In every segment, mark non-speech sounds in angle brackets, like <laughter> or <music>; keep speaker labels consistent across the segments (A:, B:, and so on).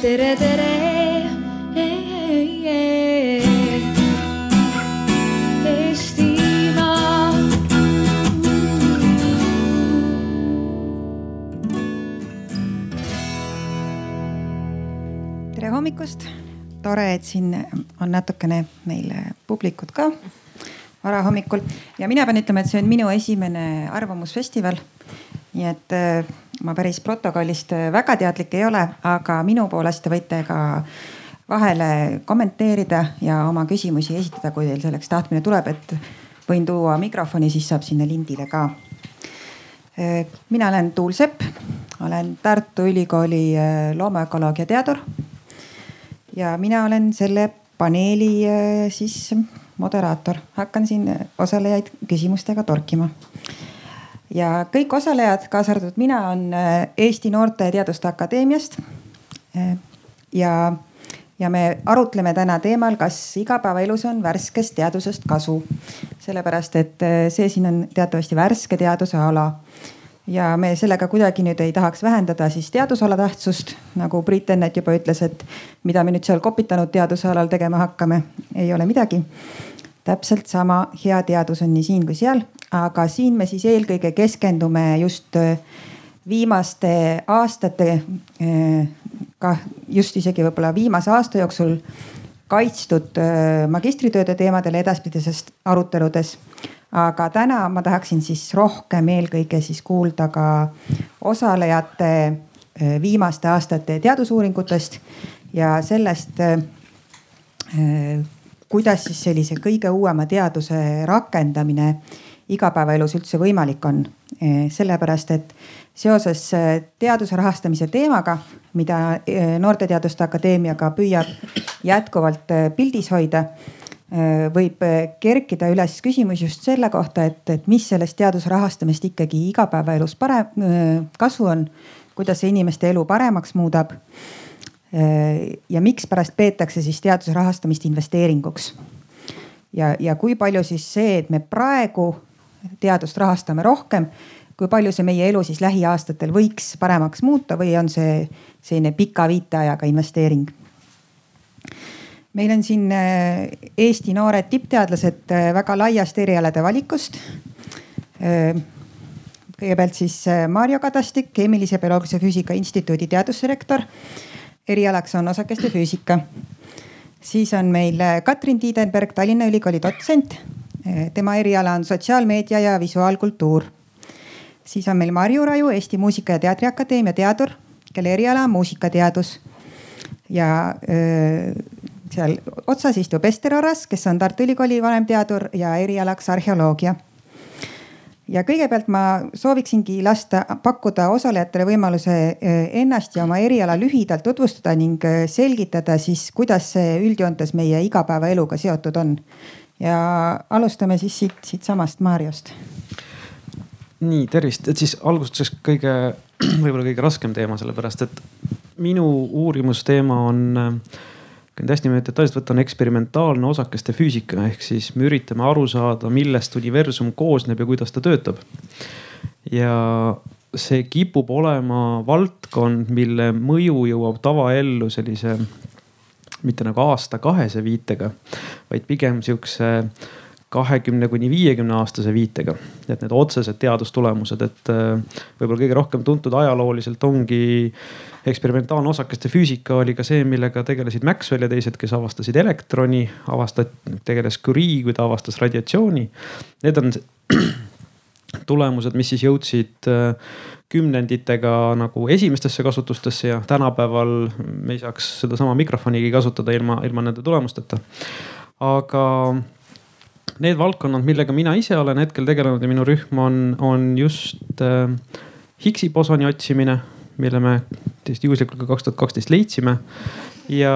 A: tere, tere.
B: Tere hommikust, tore, et siin on natukene meil publikut ka varahommikul ja mina pean ütlema, et see on minu esimene arvamusfestival. nii et ma päris protokollist äh, väga teadlik ei ole, aga minu poolest te võite ka vahele kommenteerida ja oma küsimusi esitada, kui teil selleks tahtmine tuleb, et võin tuua mikrofoni, siis saab sinna lindile ka. Äh, mina olen Tuul Sepp, olen Tartu Ülikooli loomaökoloogia teadur ja mina olen selle paneeli siis moderaator, hakkan siin osalejaid küsimustega torkima. Ja kõik osalejad, kaasa arvatud mina, on äh, Eesti Noorte Teaduste Akadeemiast. Äh, ja, ja me arutleme täna teemal, kas igapäevaelus on värskest teadusest kasu. sellepärast, et äh, see siin on teatavasti värske teaduse ala ja me sellega kuidagi nüüd ei tahaks vähendada siis teadusala tähtsust, nagu Priit Ennet juba ütles, et mida me nüüd seal kopitanud teaduse alal tegema hakkame, ei ole midagi täpselt sama hea teadus on nii siin kui seal, aga siin me siis eelkõige keskendume just äh, viimaste aastate, äh, ka just isegi võib-olla viimase aasta jooksul kaitstud äh, magistritööde teemadele edaspidises aruteludes. aga täna ma tahaksin siis rohkem eelkõige siis kuulda ka osalejate viimaste aastate teadusuuringutest ja sellest kuidas siis sellise kõige uuema teaduse rakendamine igapäevaelus üldse võimalik on. Eh, sellepärast, et seoses eh, teaduse rahastamise teemaga, mida eh, Noorteteaduste Akadeemiaga püüab jätkuvalt pildis hoida, võib kerkida üles küsimus just selle kohta, et, et mis sellest teaduse rahastamist ikkagi igapäevaelus parem, kasu on, kuidas see inimeste elu paremaks muudab ja mikspärast peetakse siis teaduse rahastamist investeeringuks. ja, ja kui palju siis see, et me praegu teadust rahastame rohkem, kui palju see meie elu siis lähiaastatel võiks paremaks muuta või on see selline pika viiteajaga investeering? meil on siin äh, Eesti noored tippteadlased äh, väga laiast erialade valikust. Äh, kõigepealt siis Maarjo Kadastik, Keemilise Bioloogilise Füüsika Instituudi teadusdirektor erialaks on osakeste füüsika. siis on meil Katrin Tiidenberg, Tallinna Ülikooli dotsent. Äh, tema eriala on sotsiaalmeedia ja visuaalkultuur. siis on meil Marju Raju, Eesti Muusika- ja Teatriakadeemia teadur, kelle eriala on muusikateadus. ja öö, äh, seal otsas istub Ester Aras, kes on Tartu Ülikooli vanemteadur ja erialaks arheoloogia ja kõigepealt ma sooviksingi lasta pakkuda osalejatele võimaluse eh, ennast ja oma eriala lühidalt tutvustada ning eh, selgitada siis, kuidas see üldjoontes meie igapäevaeluga seotud on. Ja alustame siis siit, siitsamast Mariost.
C: nii tervist, et siis algustuseks kõige, <clears throat> võib-olla kõige raskem teema, sellepärast et minu uurimusteema on äh, nüüd hästi detailselt võtta, on eksperimentaalne osakeste füüsika, ehk siis me üritame aru saada, millest universum koosneb ja kuidas ta töötab. ja see kipub olema valdkond, mille mõju jõuab tavaellu sellise mitte nagu aasta-kahese viitega, vaid pigem sihukese kahekümne kuni viiekümne aastase viitega. et need otsesed teadustulemused, et võib-olla kõige rohkem tuntud ajalooliselt ongi äh, eksperimentaalne osakeste füüsika oli ka see, millega tegelesid Maxwell ja teised, kes avastasid elektroni, avastati, tegeles Curie, kui ta avastas radiatsiooni. Need on <clears throat> tulemused, mis siis jõudsid äh, kümnenditega nagu esimestesse kasutustesse ja tänapäeval me ei saaks sedasama mikrofonigi kasutada ilma, ilma nende tulemusteta. aga need valdkonnad, millega mina ise olen hetkel tegelenud ja minu rühm on, on just äh, Higgsi bosoni otsimine mille me täiesti juhuslikult ka kaks tuhat kaksteist leidsime. ja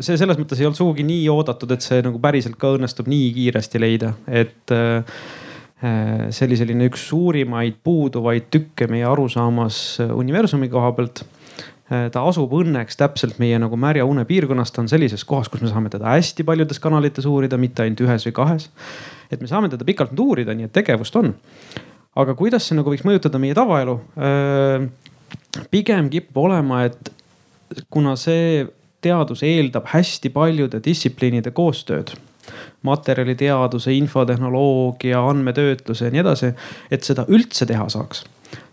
C: see selles mõttes ei olnud sugugi nii oodatud, et see nagu päriselt ka õnnestub nii kiiresti leida, et äh, see oli selline üks suurimaid puuduvaid tükke meie arusaamas universumi koha pealt äh, ta asub õnneks täpselt meie nagu märja une piirkonnas, ta on sellises kohas, kus me saame teda hästi paljudes kanalites uurida, mitte ainult ühes või kahes. et me saame teda pikalt uurida, nii et tegevust on. aga kuidas see nagu võiks mõjutada meie tavaelu? Äh, pigem kipub olema, et kuna see teadus eeldab hästi paljude distsipliinide koostööd materjaliteaduse, infotehnoloogia, andmetöötluse ja nii edasi, et seda üldse teha saaks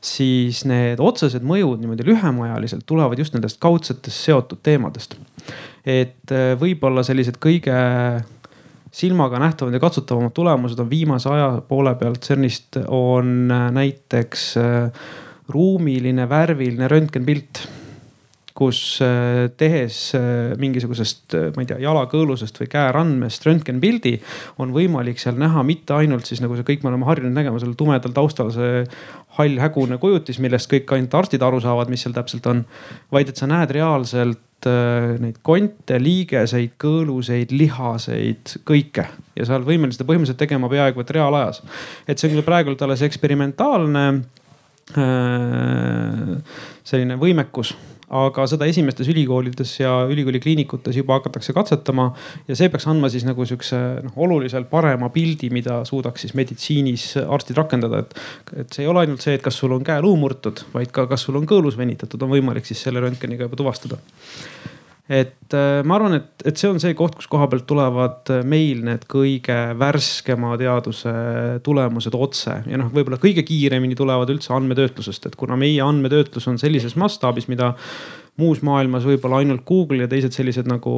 C: siis need otsesed mõjud niimoodi lühemaajaliselt tulevad just nendest kaudsetest seotud teemadest. et äh, võib-olla sellised kõige silmaga nähtavad ja katsutavamad tulemused on viimase aja poole pealt CERN-ist on äh, näiteks äh, ruumiline värviline röntgenpilt kus äh, tehes äh, mingisugusest, äh, ma ei tea, jalakõõlusest või käerandmest röntgenpildi, on võimalik seal näha mitte ainult siis nagu see kõik me oleme harjunud nägema seal tumedal taustal see hall hägune kujutis, millest kõik ainult arstid aru saavad, mis seal täpselt on. vaid et sa näed reaalselt neid konte, liigeseid, kõõluseid, lihaseid, kõike ja sa oled võimeline seda põhimõtteliselt tegema peaaegu et reaalajas. et see on küll praegult alles eksperimentaalne selline võimekus aga seda esimestes ülikoolides ja ülikooli kliinikutes juba hakatakse katsetama. ja see peaks andma siis nagu sihukese noh, oluliselt parema pildi, mida suudaks siis meditsiinis arstid rakendada, et. et see ei ole ainult see, et kas sul on käeluu murtud, vaid ka, kas sul on kõõlus venitatud, on võimalik siis selle röntgeniga juba tuvastada et äh, ma arvan, et, et see on see koht, kus koha pealt tulevad äh, meil need kõige värskema teaduse tulemused otse ja noh, võib-olla kõige kiiremini tulevad üldse andmetöötlusest, et kuna meie andmetöötlus on sellises mastaabis, mida muus maailmas võib-olla ainult Google ja teised sellised nagu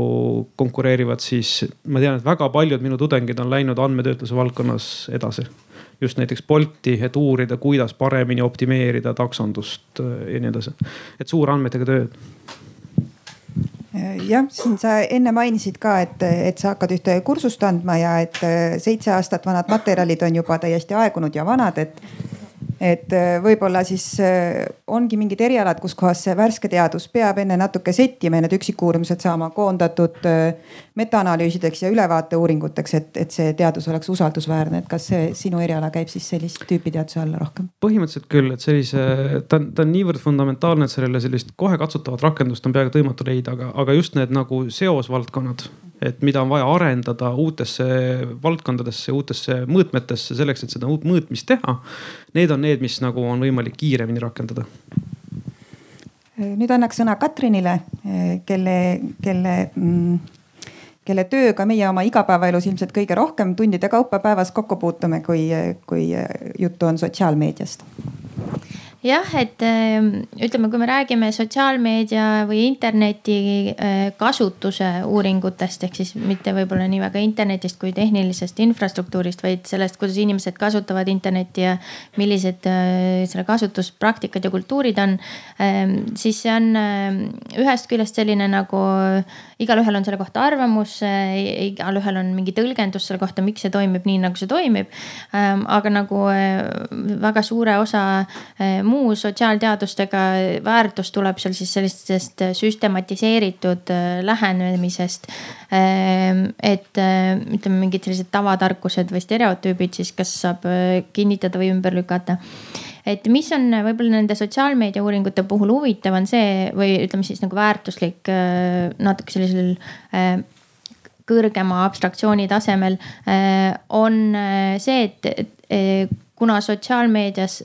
C: konkureerivad, siis ma tean, et väga paljud minu tudengid on läinud andmetöötluse valdkonnas edasi. just näiteks Bolti, et uurida, kuidas paremini optimeerida taksondust äh, ja nii edasi. et suurandmetega tööd
B: jah, siin sa enne mainisid ka, et, et sa hakkad ühte kursust andma ja et seitse aastat vanad materjalid on juba täiesti aegunud ja vanad, et et äh, võib-olla siis äh, ongi mingid erialad, kus kohas see värske teadus peab enne natuke settima ja need üksikuurimused saama koondatud äh, metaanalüüsideks ja ülevaateuuringuteks, et, et see teadus oleks usaldusväärne. et kas see sinu eriala käib siis sellist tüüpi teaduse alla rohkem?
C: põhimõtteliselt küll, et sellise, ta on, ta on niivõrd fundamentaalne, et sellele sellist kohe katsutavat rakendust on peaaegu võimatu leida, aga, aga just need nagu seosvaldkonnad et mida on vaja arendada uutesse valdkondadesse, uutesse mõõtmetesse selleks, et seda uut mõõtmist teha. Need on need, mis nagu on võimalik kiiremini rakendada.
B: nüüd annaks sõna Katrinile, kelle, kelle mm, kelle tööga meie oma igapäevaelus ilmselt kõige rohkem tundide kaupa päevas kokku puutume, kui, kui juttu on sotsiaalmeediast
A: jah, et ähm, ütleme, kui me räägime sotsiaalmeedia või interneti äh, kasutuse uuringutest, ehk siis mitte võib-olla nii väga internetist kui tehnilisest infrastruktuurist, vaid sellest, kuidas inimesed kasutavad internetti ja millised äh, selle kasutuspraktikad ja kultuurid on. Ähm, siis see on ähm, ühest küljest selline nagu igalühel on selle kohta arvamus, igalühel on mingi tõlgendus selle kohta, miks see toimib nii, nagu see toimib. aga nagu väga suure osa muu sotsiaalteadustega väärtus tuleb seal siis sellistest süstematiseeritud äh, lähenemisest. Ähm, et äh, ütleme, mingid sellised tavatarkused või stereotüübid siis, kas saab äh, kinnitada või ümber lükata et mis on võib-olla nende sotsiaalmeedia uuringute puhul huvitav, on see või ütleme siis nagu väärtuslik natuke sellisel kõrgema abstraktsiooni tasemel on see, et, kuna sotsiaalmeedias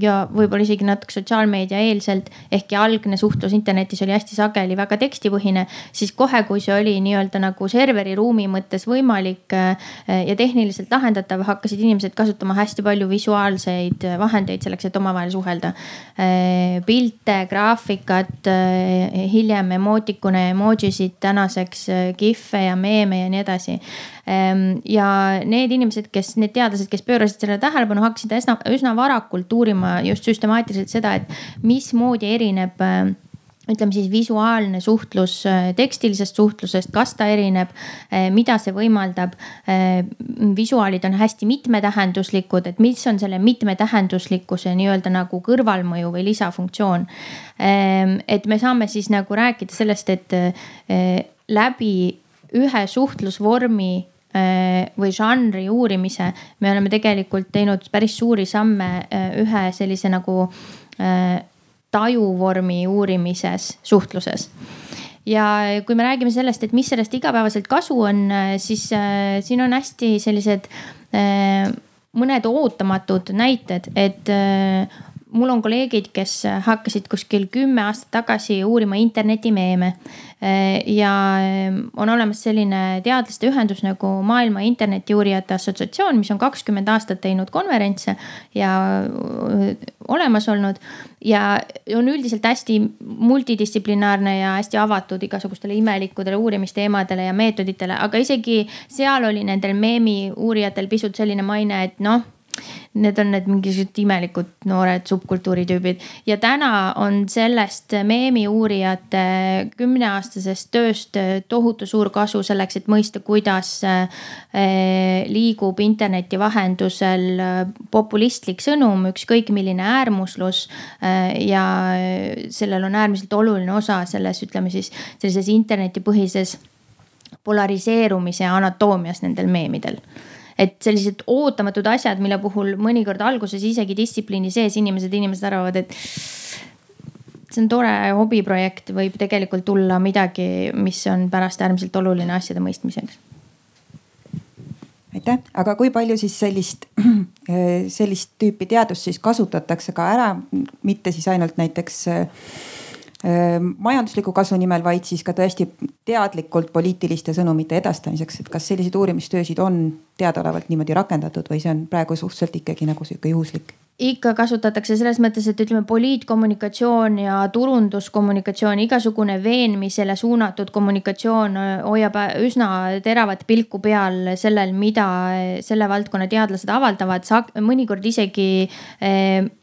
A: ja võib-olla isegi natuke sotsiaalmeedia eelselt, ehkki algne suhtlus internetis oli hästi sageli väga tekstipõhine, siis kohe, kui see oli nii-öelda nagu serveri ruumi mõttes võimalik äh, ja tehniliselt lahendatav, hakkasid inimesed kasutama hästi palju visuaalseid vahendeid selleks, et omavahel suhelda. Äh, pilte, graafikat, äh, hiljem emootikune, emojisid, tänaseks gif'e ja meeme ja nii edasi ja need inimesed, kes, need teadlased, kes pöörasid sellele tähelepanu, hakkasid üsna, üsna varakult uurima just süstemaatiliselt seda, et mismoodi erineb äh, ütleme siis visuaalne suhtlus äh, tekstilisest suhtlusest, kas ta erineb, mida see võimaldab. visuaalid on hästi mitmetähenduslikud, et mis on selle mitmetähenduslikkuse nii-öelda nagu kõrvalmõju või lisafunktsioon. Ehm, et me saame siis nagu rääkida sellest, et läbi ühe suhtlusvormi või žanri uurimise, me oleme tegelikult teinud päris suuri samme äh, ühe sellise nagu äh, tajuvormi uurimises, suhtluses. Ja kui me räägime sellest, et mis sellest igapäevaselt kasu on, siis siin on hästi sellised mõned ootamatud näited, et mul on kolleegid, kes hakkasid kuskil kümme aastat tagasi uurima internetimeeme. ja on olemas selline teadlaste ühendus nagu Maailma Internetiuurijate Assotsiatsioon, mis on kakskümmend aastat teinud konverentse ja olemas olnud. ja on üldiselt hästi multidistsiplinaarne ja hästi avatud igasugustele imelikudele uurimisteemadele ja meetoditele, aga isegi seal oli nendel meemi uurijatel pisut selline maine, et noh Need on need mingisugused imelikud noored subkultuuri tüübid ja täna on sellest meemi uurijate kümneaastasest tööst tohutu suur kasu selleks, et mõista, kuidas eh, liigub interneti vahendusel populistlik sõnum, ükskõik milline äärmuslus. Eh, ja sellel on äärmiselt oluline osa selles, ütleme siis sellises internetipõhises polariseerumise anatoomias nendel meemidel et sellised ootamatud asjad, mille puhul mõnikord alguses isegi distsipliini sees inimesed, inimesed arvavad, et see on tore hobiprojekt, võib tegelikult tulla midagi, mis on pärast äärmiselt oluline asjade mõistmiseks.
B: aitäh, aga kui palju siis sellist, <clears throat> sellist tüüpi teadust siis kasutatakse ka ära, mitte siis ainult näiteks majandusliku kasu nimel, vaid siis ka tõesti teadlikult poliitiliste sõnumite edastamiseks, et kas selliseid uurimistöösid on teadaolevalt niimoodi rakendatud või see on praegu suhteliselt ikkagi nagu sihuke juhuslik?
A: Ikka kasutatakse selles mõttes, et ütleme, poliitkommunikatsioon ja turunduskommunikatsioon, igasugune veenmisele suunatud kommunikatsioon äh, hoiab äh, üsna teravat pilku peal sellel, mida äh, selle valdkonna teadlased avaldavad, mõnikord isegi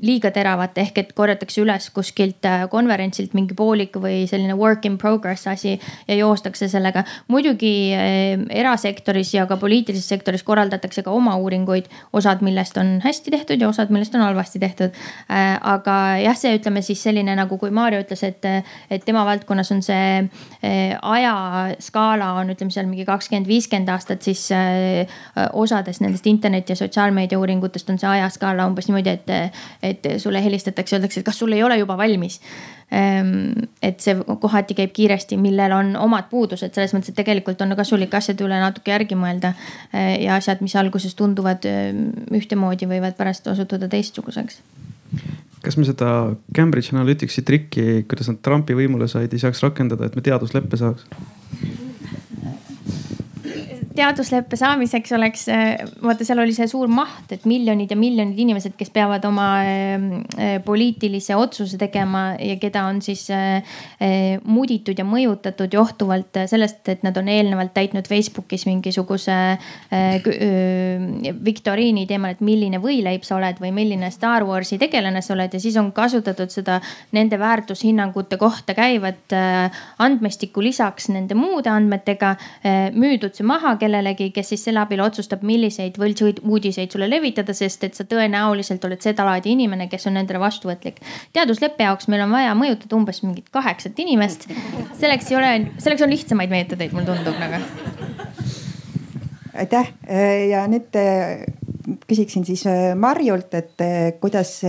A: liiga teravat, ehk et korjatakse üles kuskilt konverentsilt mingi poolik või selline work in progress asi ja joostakse sellega. muidugi erasektoris ja ka poliitilises sektoris korraldatakse ka oma uuringuid, osad millest on hästi tehtud ja osad millest on on halvasti tehtud. Äh, aga jah, see ütleme siis selline nagu, kui Maarjo ütles, et, et tema valdkonnas on see äh, ajaskaala on, ütleme seal mingi kakskümmend, viiskümmend aastat, siis äh, osades nendest interneti ja sotsiaalmeedia uuringutest on see ajaskaala umbes niimoodi, et, et sulle helistatakse, öeldakse, et kas sul ei ole juba valmis et see kohati käib kiiresti, millel on omad puudused, selles mõttes, et tegelikult on kasulik asjade üle natuke järgi mõelda. Eh, ja asjad, mis alguses tunduvad ehm, ühtemoodi, võivad pärast osutuda teistsuguseks
C: kas me seda Cambridge Analyticsi trikki, kuidas nad Trumpi võimule said, ei saaks rakendada, et me teadusleppe saaks?
A: Teadusleppe saamiseks oleks, äh, vaata, seal oli see suur maht, et miljonid ja miljonid inimesed, kes peavad oma äh, äh, poliitilise otsuse tegema ja keda on siis muditud ja mõjutatud johtuvalt sellest, et nad on eelnevalt täitnud Facebookis mingisuguse viktoriini teemal, et milline võileib sa oled või milline Star Warsi tegelane sa oled ja siis on kasutatud seda nende väärtushinnangute kohta käivat andmestikku lisaks nende muude andmetega, müüdud see maha kellelegi, kes siis selle abil otsustab, milliseid võltsuudiseid sulle levitada, sest et sa tõenäoliselt oled sedalaadi inimene, kes on nendele vastuvõtlik. teadusleppe jaoks meil on vaja mõjutada umbes mingit kaheksat inimest. selleks ei ole, selleks on lihtsamaid meetodeid, mulle tundub nagu.
B: aitäh ja nüüd küsiksin siis äh, Marjult, et äh, kuidas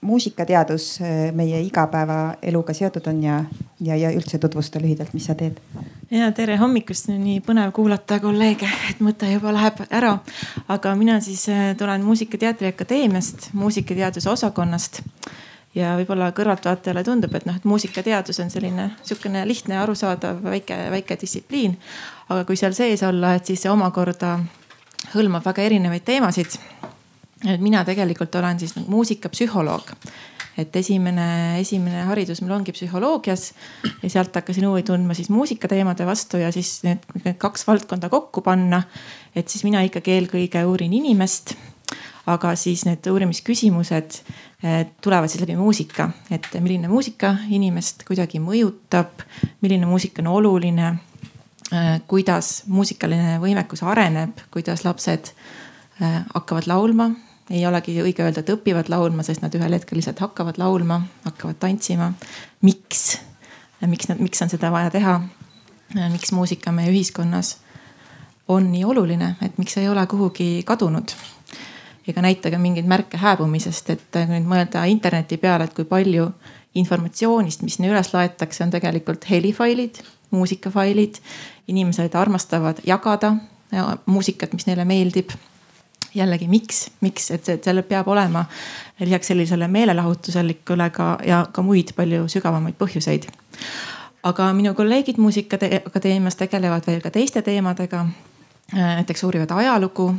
B: muusikateadus äh, meie igapäevaeluga seotud on ja, ja, ja üldse tutvusta lühidalt, mis sa teed.
D: ja tere hommikust, nii põnev kuulata kolleege, et mõte juba läheb ära. aga mina siis tulen Muusika-Teatri Akadeemiast, muusikateaduse osakonnast ja võib-olla kõrvaltvaatajale tundub, et noh, et muusikateadus on selline sihukene lihtne, arusaadav väike, väike distsipliin. aga kui seal sees olla, et siis see omakorda hõlmab väga erinevaid teemasid. et mina tegelikult olen siis nagu muusikapsühholoog. et esimene, esimene haridus mul ongi psühholoogias ja sealt hakkasin huvi tundma siis muusikateemade vastu ja siis need, need kaks valdkonda kokku panna. et siis mina ikkagi eelkõige uurin inimest aga siis need uurimisküsimused eh, tulevad siis läbi muusika, et milline muusika inimest kuidagi mõjutab, milline muusika on oluline kuidas muusikaline võimekus areneb, kuidas lapsed äh, hakkavad laulma. ei olegi õige öelda, et õpivad laulma, sest nad ühel hetkel lihtsalt hakkavad laulma, hakkavad tantsima. miks, miks nad, miks on seda vaja teha? Äh, miks muusika meie ühiskonnas on nii oluline, et miks ei ole kuhugi kadunud? ega näita ka mingeid märke hääbumisest, et kui nüüd mõelda interneti peale, et kui palju informatsioonist, mis sinna üles laetakse, on tegelikult helifailid, muusikafailid inimesed armastavad jagada muusikat, mis neile meeldib. jällegi, miks, miks, et et sellel peab olema lisaks sellisele meelelahutuselikule ka ja ka muid palju sügavamaid põhjuseid. aga minu kolleegid Muusikaakadeemias tegelevad veel ka teiste teemadega. näiteks uurivad ajalugu,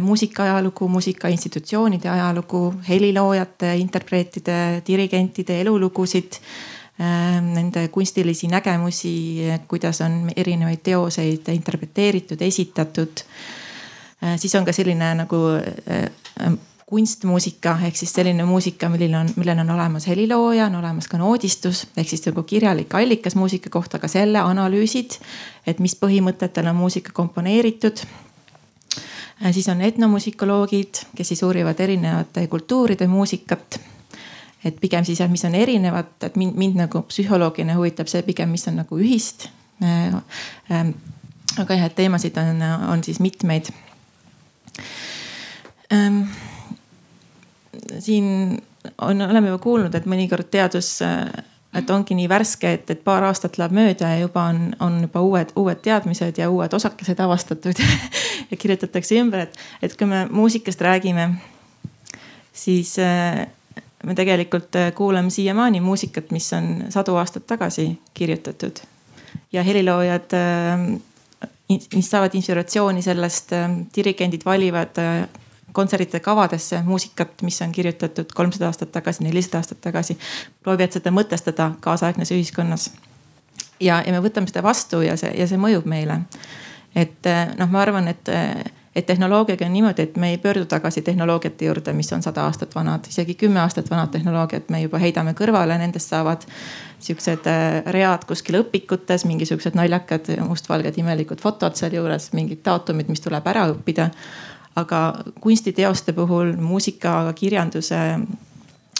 D: muusika ajalugu, muusikainstitutsioonide ajalugu, heliloojate, interpreetide, dirigentide elulugusid nende kunstilisi nägemusi, kuidas on erinevaid teoseid interpreteeritud, esitatud Äh, siis on ka selline nagu äh, äh, kunstmuusika ehk siis selline muusika, millel on, millel on olemas helilooja, on olemas ka noodistus ehk siis nagu kirjalik allikas muusika kohta, ka selle analüüsid, et mis põhimõtetel on muusika komponeeritud. siis on etnomusikoloogid, kes siis uurivad erinevate kultuuride muusikat. Et pigem siis jah, mis on erinevad, et mind, mind nagu psühholoogina huvitab see pigem, mis on nagu ühist. aga jah, et teemasid on, on siis mitmeid ähm,. siin on, oleme juba kuulnud, et mõnikord teadus, et ongi nii värske, et, et paar aastat läheb mööda ja juba on, on juba uued, uued teadmised ja uued osakesed avastatud <laughs> ja kirjutatakse ümber, et, et kui me muusikast räägime, siis äh, me tegelikult äh, kuulame siiamaani muusikat, mis on sadu aastaid tagasi kirjutatud ja heliloojad mis saavad inspiratsiooni sellest, dirigendid valivad kontsertide kavadesse muusikat, mis on kirjutatud kolmsada aastat tagasi, nelisada aastat tagasi. proovivad seda mõtestada kaasaegses ühiskonnas. ja, ja me võtame seda vastu ja see, ja see mõjub meile. et noh, ma arvan, et, et tehnoloogiaga on niimoodi, et me ei pöördu tagasi tehnoloogiate juurde, mis on sada aastat vanad, isegi kümme aastat vanad tehnoloogiat me juba heidame kõrvale, nendest saavad siuksed read kuskil õpikutes, mingisugused naljakad mustvalged imelikud fotod sealjuures, mingid daatumid, mis tuleb ära õppida aga kunstiteoste puhul, muusika, kirjanduse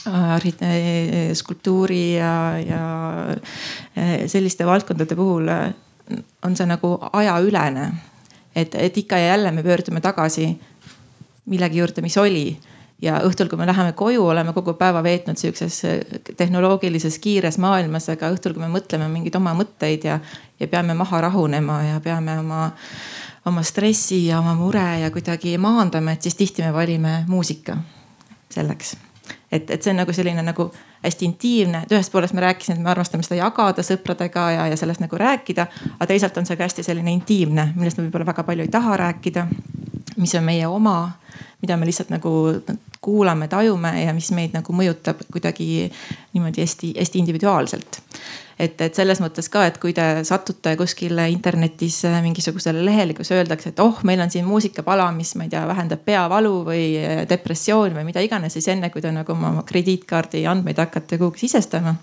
D: äh, skulptuuri ja, ja äh, selliste valdkondade puhul äh, on see nagu ajaülene. Et, et ikka ja jälle me pöördume tagasi millegi juurde, mis oli ja õhtul, kui me läheme koju, oleme kogu päeva veetnud sihukeses tehnoloogilises kiires maailmas, aga õhtul, kui me mõtleme mingeid oma mõtteid ja, ja peame maha rahunema ja peame oma oma stressi ja oma mure ja kuidagi maandame, et siis tihti me valime muusika selleks. Et, et see on nagu selline nagu hästi intiimne, et ühest poolest me rääkisime, et me armastame seda jagada sõpradega ja, ja sellest nagu rääkida. aga teisalt on see ka hästi selline intiimne, millest me võib-olla väga palju ei taha rääkida. mis on meie oma, mida me lihtsalt nagu kuulame, tajume ja mis meid nagu mõjutab kuidagi niimoodi hästi-hästi individuaalselt et, et selles mõttes ka, et kui te satute kuskile internetis äh, mingisugusele lehele, kus öeldakse, et oh, meil on siin muusikapala, mis ma ei tea, vähendab peavalu või äh, depressiooni või mida iganes, siis enne kui te nagu oma krediitkaardi andmeid hakkate kuhugi sisestama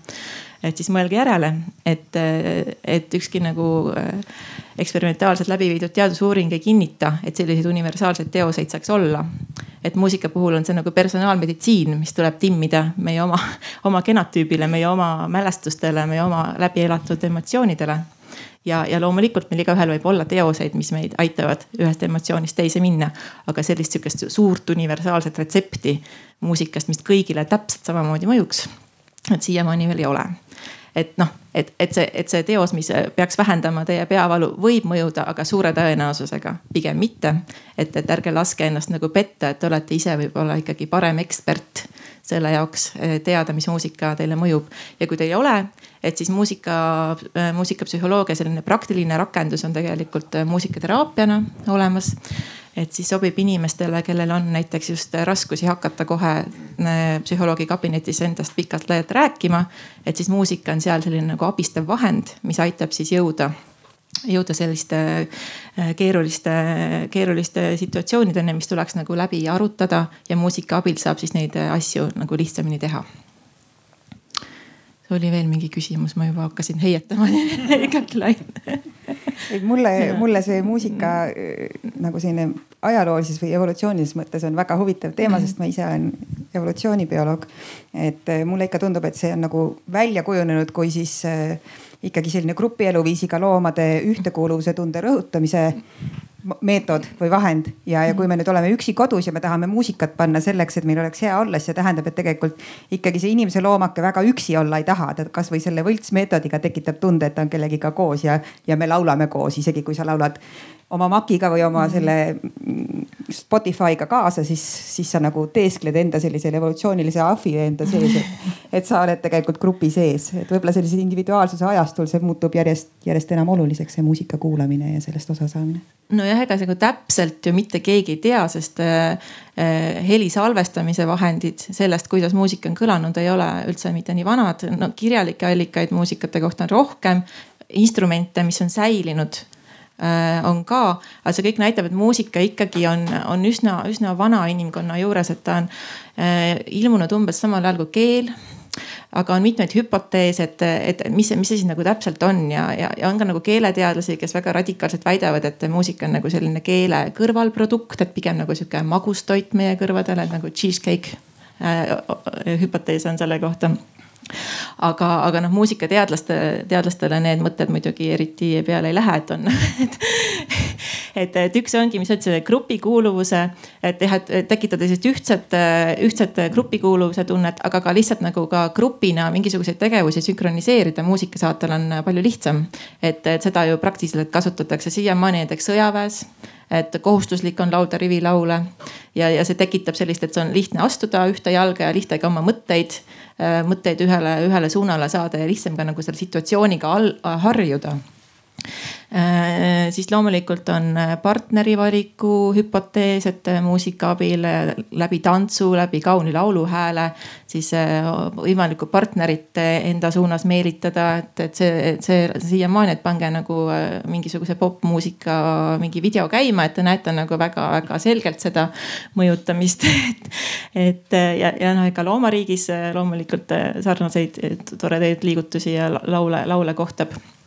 D: et siis mõelge järele, et, et ükski nagu äh, eksperimentaalselt läbi viidud teadusuuring ei kinnita, et selliseid universaalseid teoseid saaks olla. et muusika puhul on see nagu personaalmeditsiin, mis tuleb timmida meie oma, <laughs> oma genotüübile, meie oma mälestustele, meie oma läbi elatud emotsioonidele ja, ja loomulikult meil igaühel võib olla teoseid, mis meid aitavad ühest emotsioonist teise minna. aga sellist sihukest suurt universaalset retsepti muusikast, mis kõigile täpselt samamoodi mõjuks, et siiamaani veel ei ole. Et noh, et, et see, et see teos, mis peaks vähendama teie peavalu, võib mõjuda, aga suure tõenäosusega pigem mitte. et, et ärge laske ennast nagu petta, et te olete ise võib-olla ikkagi parem ekspert selle jaoks eh, teada, mis muusika teile mõjub. ja kui teil ei ole, et siis muusika, eh, muusikapsühholoogia selline praktiline rakendus on tegelikult eh, muusikateraapiana olemas et siis sobib inimestele, kellel on näiteks just raskusi hakata kohe psühholoogi kabinetis endast pikalt-laialt rääkima. et siis muusika on seal selline nagu abistav vahend, mis aitab siis jõuda jõuda selliste äh, keeruliste, keeruliste situatsioonideni, mis tuleks nagu läbi arutada ja muusika abil saab siis neid asju nagu lihtsamini teha oli veel mingi küsimus, ma juba hakkasin heietama. <laughs> Igalt laialt
B: et mulle, mulle see muusika äh, nagu selline ajaloolises või evolutsioonilises mõttes on väga huvitav teema, sest ma ise olen evolutsioonibioloog. et äh, mulle ikka tundub, et see on nagu välja kujunenud kui siis äh, ikkagi selline grupieluviisiga loomade ühtekuuluvuse tunde rõhutamise meetod või vahend ja, ja kui me nüüd oleme üksi kodus ja me tahame muusikat panna selleks, et meil oleks hea olla, siis see tähendab, et tegelikult ikkagi see inimese loomake väga üksi olla ei taha. ta kasvõi selle võltsmeetodiga tekitab tunde, et ta on kellegiga koos ja, ja me laulame koos, isegi kui sa laulad oma Maciga või oma selle Spotify'ga kaasa, siis, siis sa nagu teeskled enda sellisele evolutsioonilise ahvi enda sees, et, <laughs> et sa oled tegelikult grupi sees, et võib-olla sellise individuaalsuse ajastul see muutub järjest, järjest enam oluliseks, see muusika kuulamine ja sellest osa saamine.
D: nojah, ega nagu täpselt ju mitte keegi ei tea, sest äh, äh, heli salvestamise vahendid sellest, kuidas muusika on kõlanud, ei ole üldse mitte nii vanad. no kirjalikke allikaid muusikate kohta on rohkem instrumente, mis on säilinud on ka, aga see kõik näitab, et muusika ikkagi on, on üsna, üsna vana inimkonna juures, et ta on äh, ilmunud umbes samal ajal kui keel. Aga on mitmeid hüpoteese, et, et mis, mis see siis nagu täpselt on. Ja, ja, ja on ka nagu keeleteadlasi, kes väga radikaalselt väidavad, et muusika on nagu selline keele kõrvalprodukt, et pigem nagu sihuke magustoit meie kõrvadele, nagu cheesecake äh, hüpotees on selle kohta aga, aga noh, muusikateadlaste, teadlastele need mõtted muidugi eriti peale ei lähe, et on <laughs> et, et, et üks ongi, mis sa ütlesid, grupi kuuluvuse, et et tekitada sellist ühtset, ühtset grupikuuluvuse tunnet, aga ka lihtsalt nagu ka grupina mingisuguseid tegevusi sünkroniseerida muusikasaatel on palju lihtsam. et, et seda ju praktiliselt kasutatakse siiamaani näiteks sõjaväes et kohustuslik on laulda rivilaule ja, ja see tekitab sellist, et see on lihtne astuda ühte jalga ja lihtne ka oma mõtteid mõtteid ühele, ühele suunale saada ja lihtsam ka nagu selle situatsiooniga all, harjuda siis loomulikult on äh, partneri valiku hüpotees, et äh, muusika abil läbi tantsu, läbi kauni lauluhääle siis võimalikku partnerit enda suunas meelitada, et, et see, see siiamaani, et pange nagu mingisuguse popmuusika mingi video käima, et te näete nagu väga-väga selgelt seda mõjutamist <laughs> et, et ja, ja noh, ega loomariigis loomulikult sarnaseid toredaid liigutusi ja laule, laule kohtab. Äh,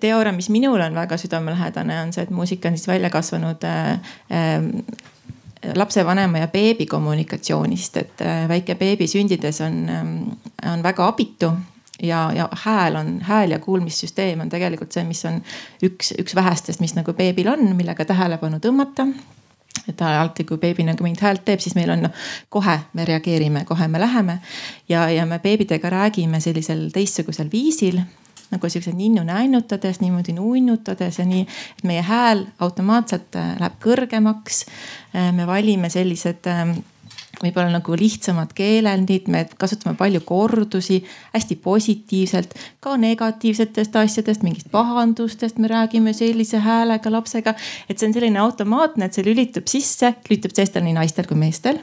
D: teooria, mis minule on väga südamelähedane, on see, et muusika on siis välja kasvanud äh, äh, lapsevanema ja beebi kommunikatsioonist, et väike beebi sündides on, on väga abitu ja, ja hääl on, hääl ja kuulmissüsteem on tegelikult see, mis on üks, üks vähestest, mis nagu beebil on, millega tähelepanu tõmmata. Et alati, kui beebi nagu mingit häält teeb, siis meil on noh, kohe me reageerime, kohe me läheme. Ja, ja me beebidega räägime sellisel teistsugusel viisil nagu siukse ninnu näinutades, niimoodi nunnutades ja nii, et meie hääl automaatselt äh, läheb kõrgemaks. Äh, me valime sellised ähm, võib-olla nagu lihtsamad keelendid, me kasutame palju kordusi, hästi positiivselt, ka negatiivsetest asjadest, mingist pahandustest me räägime sellise häälega lapsega. et see on selline automaatne, et see lülitub sisse, lülitub seestel nii naistel kui meestel.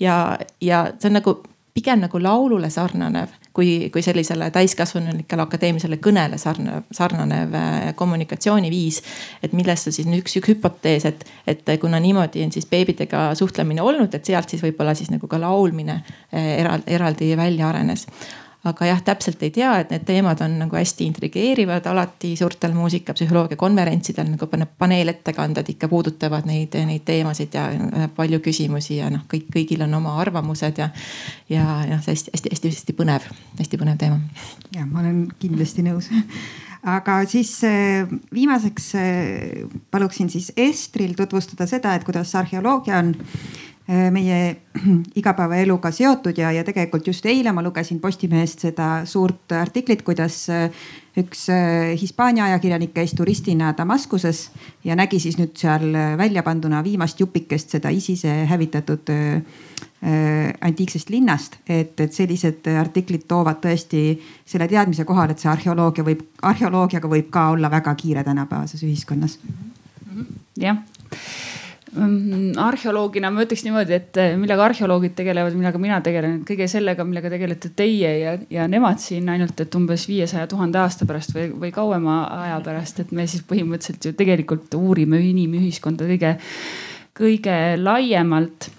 D: ja, ja see on nagu pigem nagu laulule sarnanev kui, kui sellisele täiskasvanulikele akadeemilisele kõnele sarnanev, sarnanev äh, kommunikatsiooniviis. et millest on siis üks, üks hüpotees, et, et kuna niimoodi on siis beebidega suhtlemine olnud, et sealt siis võib-olla siis nagu ka laulmine äh, eraldi, eraldi välja arenes aga jah, täpselt ei tea, et need teemad on nagu hästi intrigeerivad, alati suurtel muusikapsühholoogia konverentsidel nagu paneelettekanded ikka puudutavad neid, neid teemasid ja palju küsimusi ja noh, kõik, kõigil on oma arvamused ja. ja noh, see hästi-hästi-hästi põnev, hästi põnev teema.
B: ja ma olen kindlasti nõus aga siis äh, viimaseks äh, paluksin siis Estril tutvustada seda, et kuidas arheoloogia on meie <clears throat> igapäevaeluga seotud ja, ja tegelikult just eile ma lugesin Postimehest seda suurt artiklit, kuidas äh, üks äh, Hispaania ajakirjanik käis turistina Damaskuses ja nägi siis nüüd seal välja panduna viimast jupikest seda ISISe hävitatud antiiksest linnast, et, et sellised artiklid toovad tõesti selle teadmise kohale, et see arheoloogia võib, arheoloogiaga võib ka olla väga kiire tänapäevases ühiskonnas.
E: jah arheoloogina ma ütleks niimoodi, et eh, millega arheoloogid tegelevad, millega mina tegelen, kõige sellega, millega tegelete teie ja, ja nemad siin ainult, et umbes viiesaja tuhande aasta pärast või, või kauema aja pärast, et me siis põhimõtteliselt ju tegelikult uurime inimühiskonda kõige, kõige laiemalt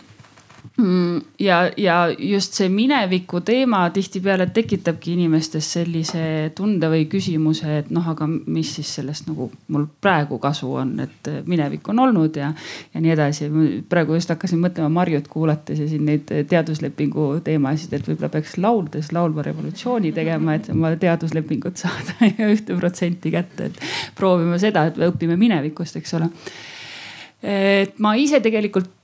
E: ja, ja just see mineviku teema tihtipeale tekitabki inimestes sellise tunde või küsimuse, et noh, aga mis siis sellest nagu mul praegu kasu on, et minevik on olnud ja, ja nii edasi. praegu just hakkasin mõtlema Marjut kuulates ja siin neid teaduslepingu teemasid, et võib-olla peaks lauldes laulva revolutsiooni tegema, et oma teaduslepingut saada <laughs> ja ühte protsenti kätte, et proovime seda, et me õpime minevikust, eks ole et ma ise tegelikult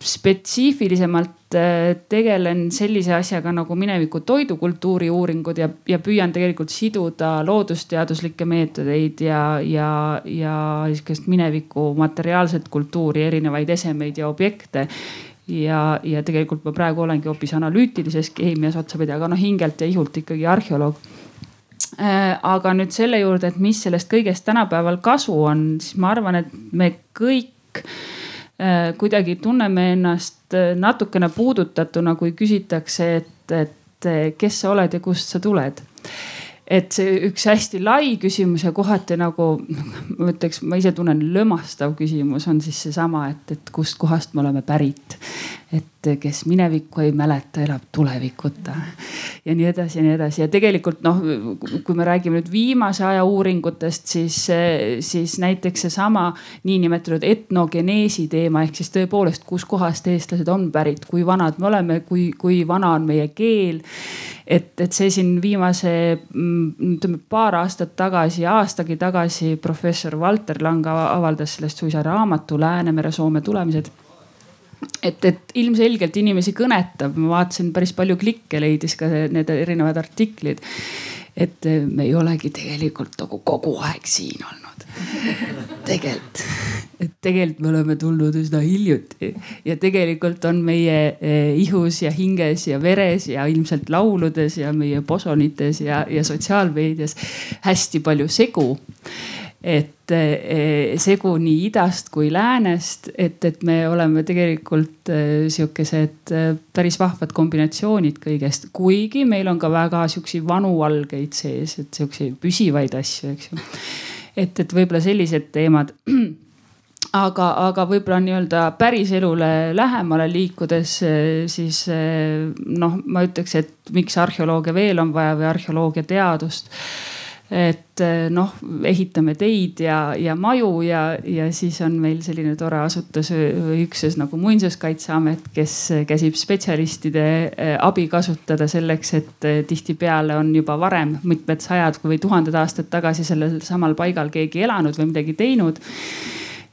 E: spetsiifilisemalt äh, tegelen sellise asjaga nagu mineviku toidukultuuri uuringud ja, ja püüan tegelikult siduda loodusteaduslikke meetodeid ja, ja, ja sihukest mineviku materiaalset kultuuri, erinevaid esemeid ja objekte. Ja, ja tegelikult ma praegu olengi hoopis analüütilises keemias otsapidi, aga noh hingelt ja ihult ikkagi arheoloog. Äh, aga nüüd selle juurde, et mis sellest kõigest tänapäeval kasu on, siis ma arvan, et me kõik äh, kuidagi tunneme ennast äh, natukene puudutatuna, kui küsitakse, et, et kes sa oled ja kust sa tuled et see üks hästi lai küsimus ja kohati nagu ma ütleks, ma ise tunnen lömastav küsimus on siis seesama, et, et kustkohast me oleme pärit. Et kes minevikku ei mäleta, elab tulevikuta ja nii edasi ja nii edasi. ja tegelikult noh, kui me räägime nüüd viimase aja uuringutest, siis, siis näiteks seesama niinimetatud etnogeneesi teema ehk siis tõepoolest, kuskohast eestlased on pärit, kui vanad me oleme, kui, kui vana on meie keel. et, et see siin viimase mm, ütleme paar aastat tagasi, aastagi tagasi professor Valter Lang avaldas sellest suisa raamatu Läänemere Soome tulemised et, et ilmselgelt inimesi kõnetab, ma vaatasin, päris palju klikke leidis ka need erinevad artiklid. et me ei olegi tegelikult nagu kogu aeg siin olnud. tegelikult et tegelikult me oleme tulnud üsna hiljuti ja tegelikult on meie eh, ihus ja hinges ja veres ja ilmselt lauludes ja meie posonites ja, ja sotsiaalmeedias hästi palju segu et eh, segu nii idast kui läänest, et, et me oleme tegelikult eh, sihukesed päris vahvad kombinatsioonid kõigest, kuigi meil on ka väga sihukeseid vanu algeid sees, et sihukeseid püsivaid asju, eks ju. et, et võib-olla sellised teemad. <clears throat> Aga, aga võib-olla nii-öelda päriselule lähemale liikudes, eh, siis eh, noh, ma ütleks, et miks arheoloogia veel on vaja või arheoloogia teadust et eh, noh, ehitame teid ja, ja maju ja, ja siis on meil selline tore asutus või üksus nagu Muinsuskaitseamet, kes käsib spetsialistide abi kasutada selleks, et tihtipeale on juba varem mitmed sajad või tuhanded aastad tagasi sellel samal paigal keegi elanud või midagi teinud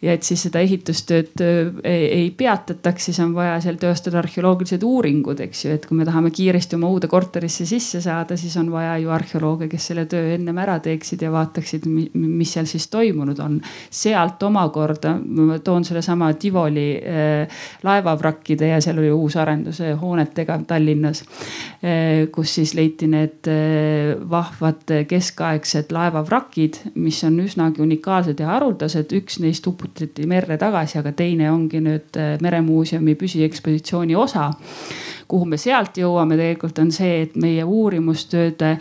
E: ja et siis seda ehitustööd ei, ei peatataks, siis on vaja seal teostada arheoloogilised uuringud, eks ju, et kui me tahame kiiresti oma uude korterisse sisse saada, siis on vaja ju arheolooge, kes selle töö ennem ära teeksid ja vaataksid, mis seal siis toimunud on. sealt omakorda ma toon sellesama Tivoli äh, laevavrakkide ja seal oli uus arendus hoonetega Tallinnas äh,, kus siis leiti need äh, vahvad keskaegsed laevavrakid, mis on üsnagi unikaalsed ja haruldased, üks neist uputati uputati merre tagasi, aga teine ongi nüüd äh, Meremuuseumi püsiekspositsiooni osa kuhu me sealt jõuame tegelikult on see, et meie uurimustööde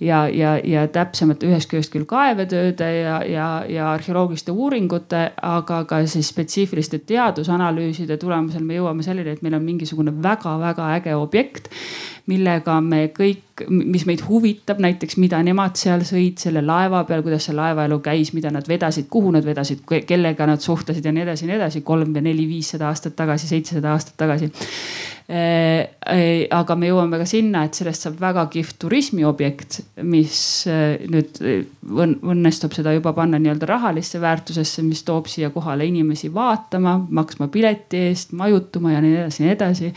E: ja, ja, ja täpsemalt ühest küljest küll kaevetööde ja, ja, ja arheoloogiliste uuringute, aga ka siis spetsiifiliste teadusanalüüside tulemusel me jõuame selleni, et meil on mingisugune väga-väga äge objekt millega me kõik, mis meid huvitab, näiteks mida nemad seal sõid selle laeva peal, kuidas see laevaelu käis, mida nad vedasid, kuhu nad vedasid, kellega nad suhtlesid ja nii edasi ja nii edasi, kolm ja neli, viissada aastat tagasi, seitsesada aastat tagasi aga me jõuame ka sinna, et sellest saab väga kihvt turismiobjekt, mis äh, nüüd õnnestub seda juba panna nii-öelda rahalisse väärtusesse, mis toob siia kohale inimesi vaatama, maksma pileti eest, majutuma ja nii edasi, nii edasi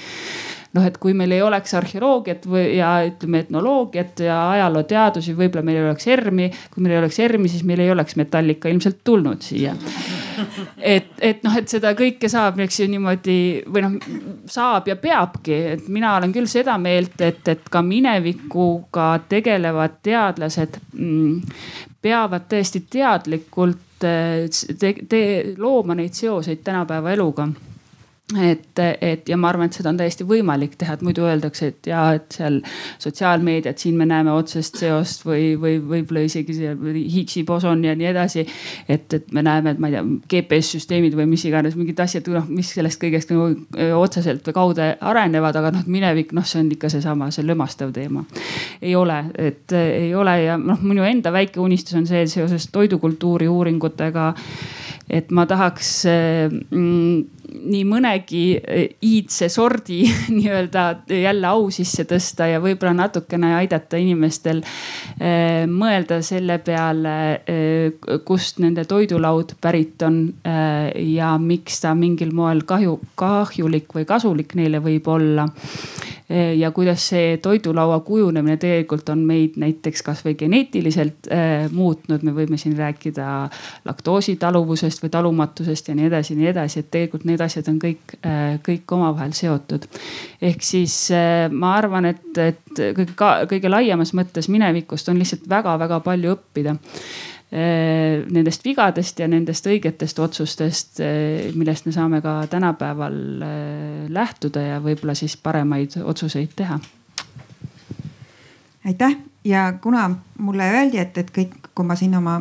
E: noh, et kui meil ei oleks arheoloogiat või ja ütleme etnoloogiat ja ajalooteadusi, võib-olla meil ei oleks ERM-i. kui meil ei oleks ERM-i, siis meil ei oleks Metallica ilmselt tulnud siia. et, et noh, et seda kõike saab, eks ju niimoodi või noh, saab ja peabki, et mina olen küll seda meelt, et, et ka minevikuga tegelevad teadlased mm, peavad tõesti teadlikult eh, te, te, looma neid seoseid tänapäeva eluga et, et ja ma arvan, et seda on täiesti võimalik teha, et muidu öeldakse, et ja et seal sotsiaalmeediat, siin me näeme otsest seost või, või võib-olla isegi see Higgsi boson ja nii edasi. et, et me näeme, et ma ei tea, GPS-süsteemid või mis iganes mingid asjad, noh, mis sellest kõigest nagu otseselt või kaude arenevad, aga noh, minevik, noh, see on ikka seesama, see lömastav teema. ei ole, et ei ole ja noh, minu enda väike unistus on see seoses toidukultuuri uuringutega et ma tahaks mm, nii mõnegi eh, iidse sordi <laughs> nii-öelda jälle au sisse tõsta ja võib-olla natukene aidata inimestel eh, mõelda selle peale eh,, kust nende toidulaud pärit on eh, ja miks ta mingil moel kahju, kahjulik või kasulik neile võib olla. Eh, ja kuidas see toidulaua kujunemine tegelikult on meid näiteks kasvõi geneetiliselt äh, muutnud, me võime siin rääkida laktoositaluvusest või talumatusest ja nii edasi ja nii edasi, et tegelikult need asjad on kõik äh,, kõik omavahel seotud. ehk siis ma arvan, et, et kõige, kõige laiemas mõttes minevikust on lihtsalt väga-väga palju õppida. Eh, nendest vigadest ja nendest õigetest otsustest, eh, millest me saame ka tänapäeval eh, lähtuda ja võib-olla siis paremaid otsuseid teha.
B: aitäh ja kuna mulle öeldi, et, et kõik, kui ma siin oma,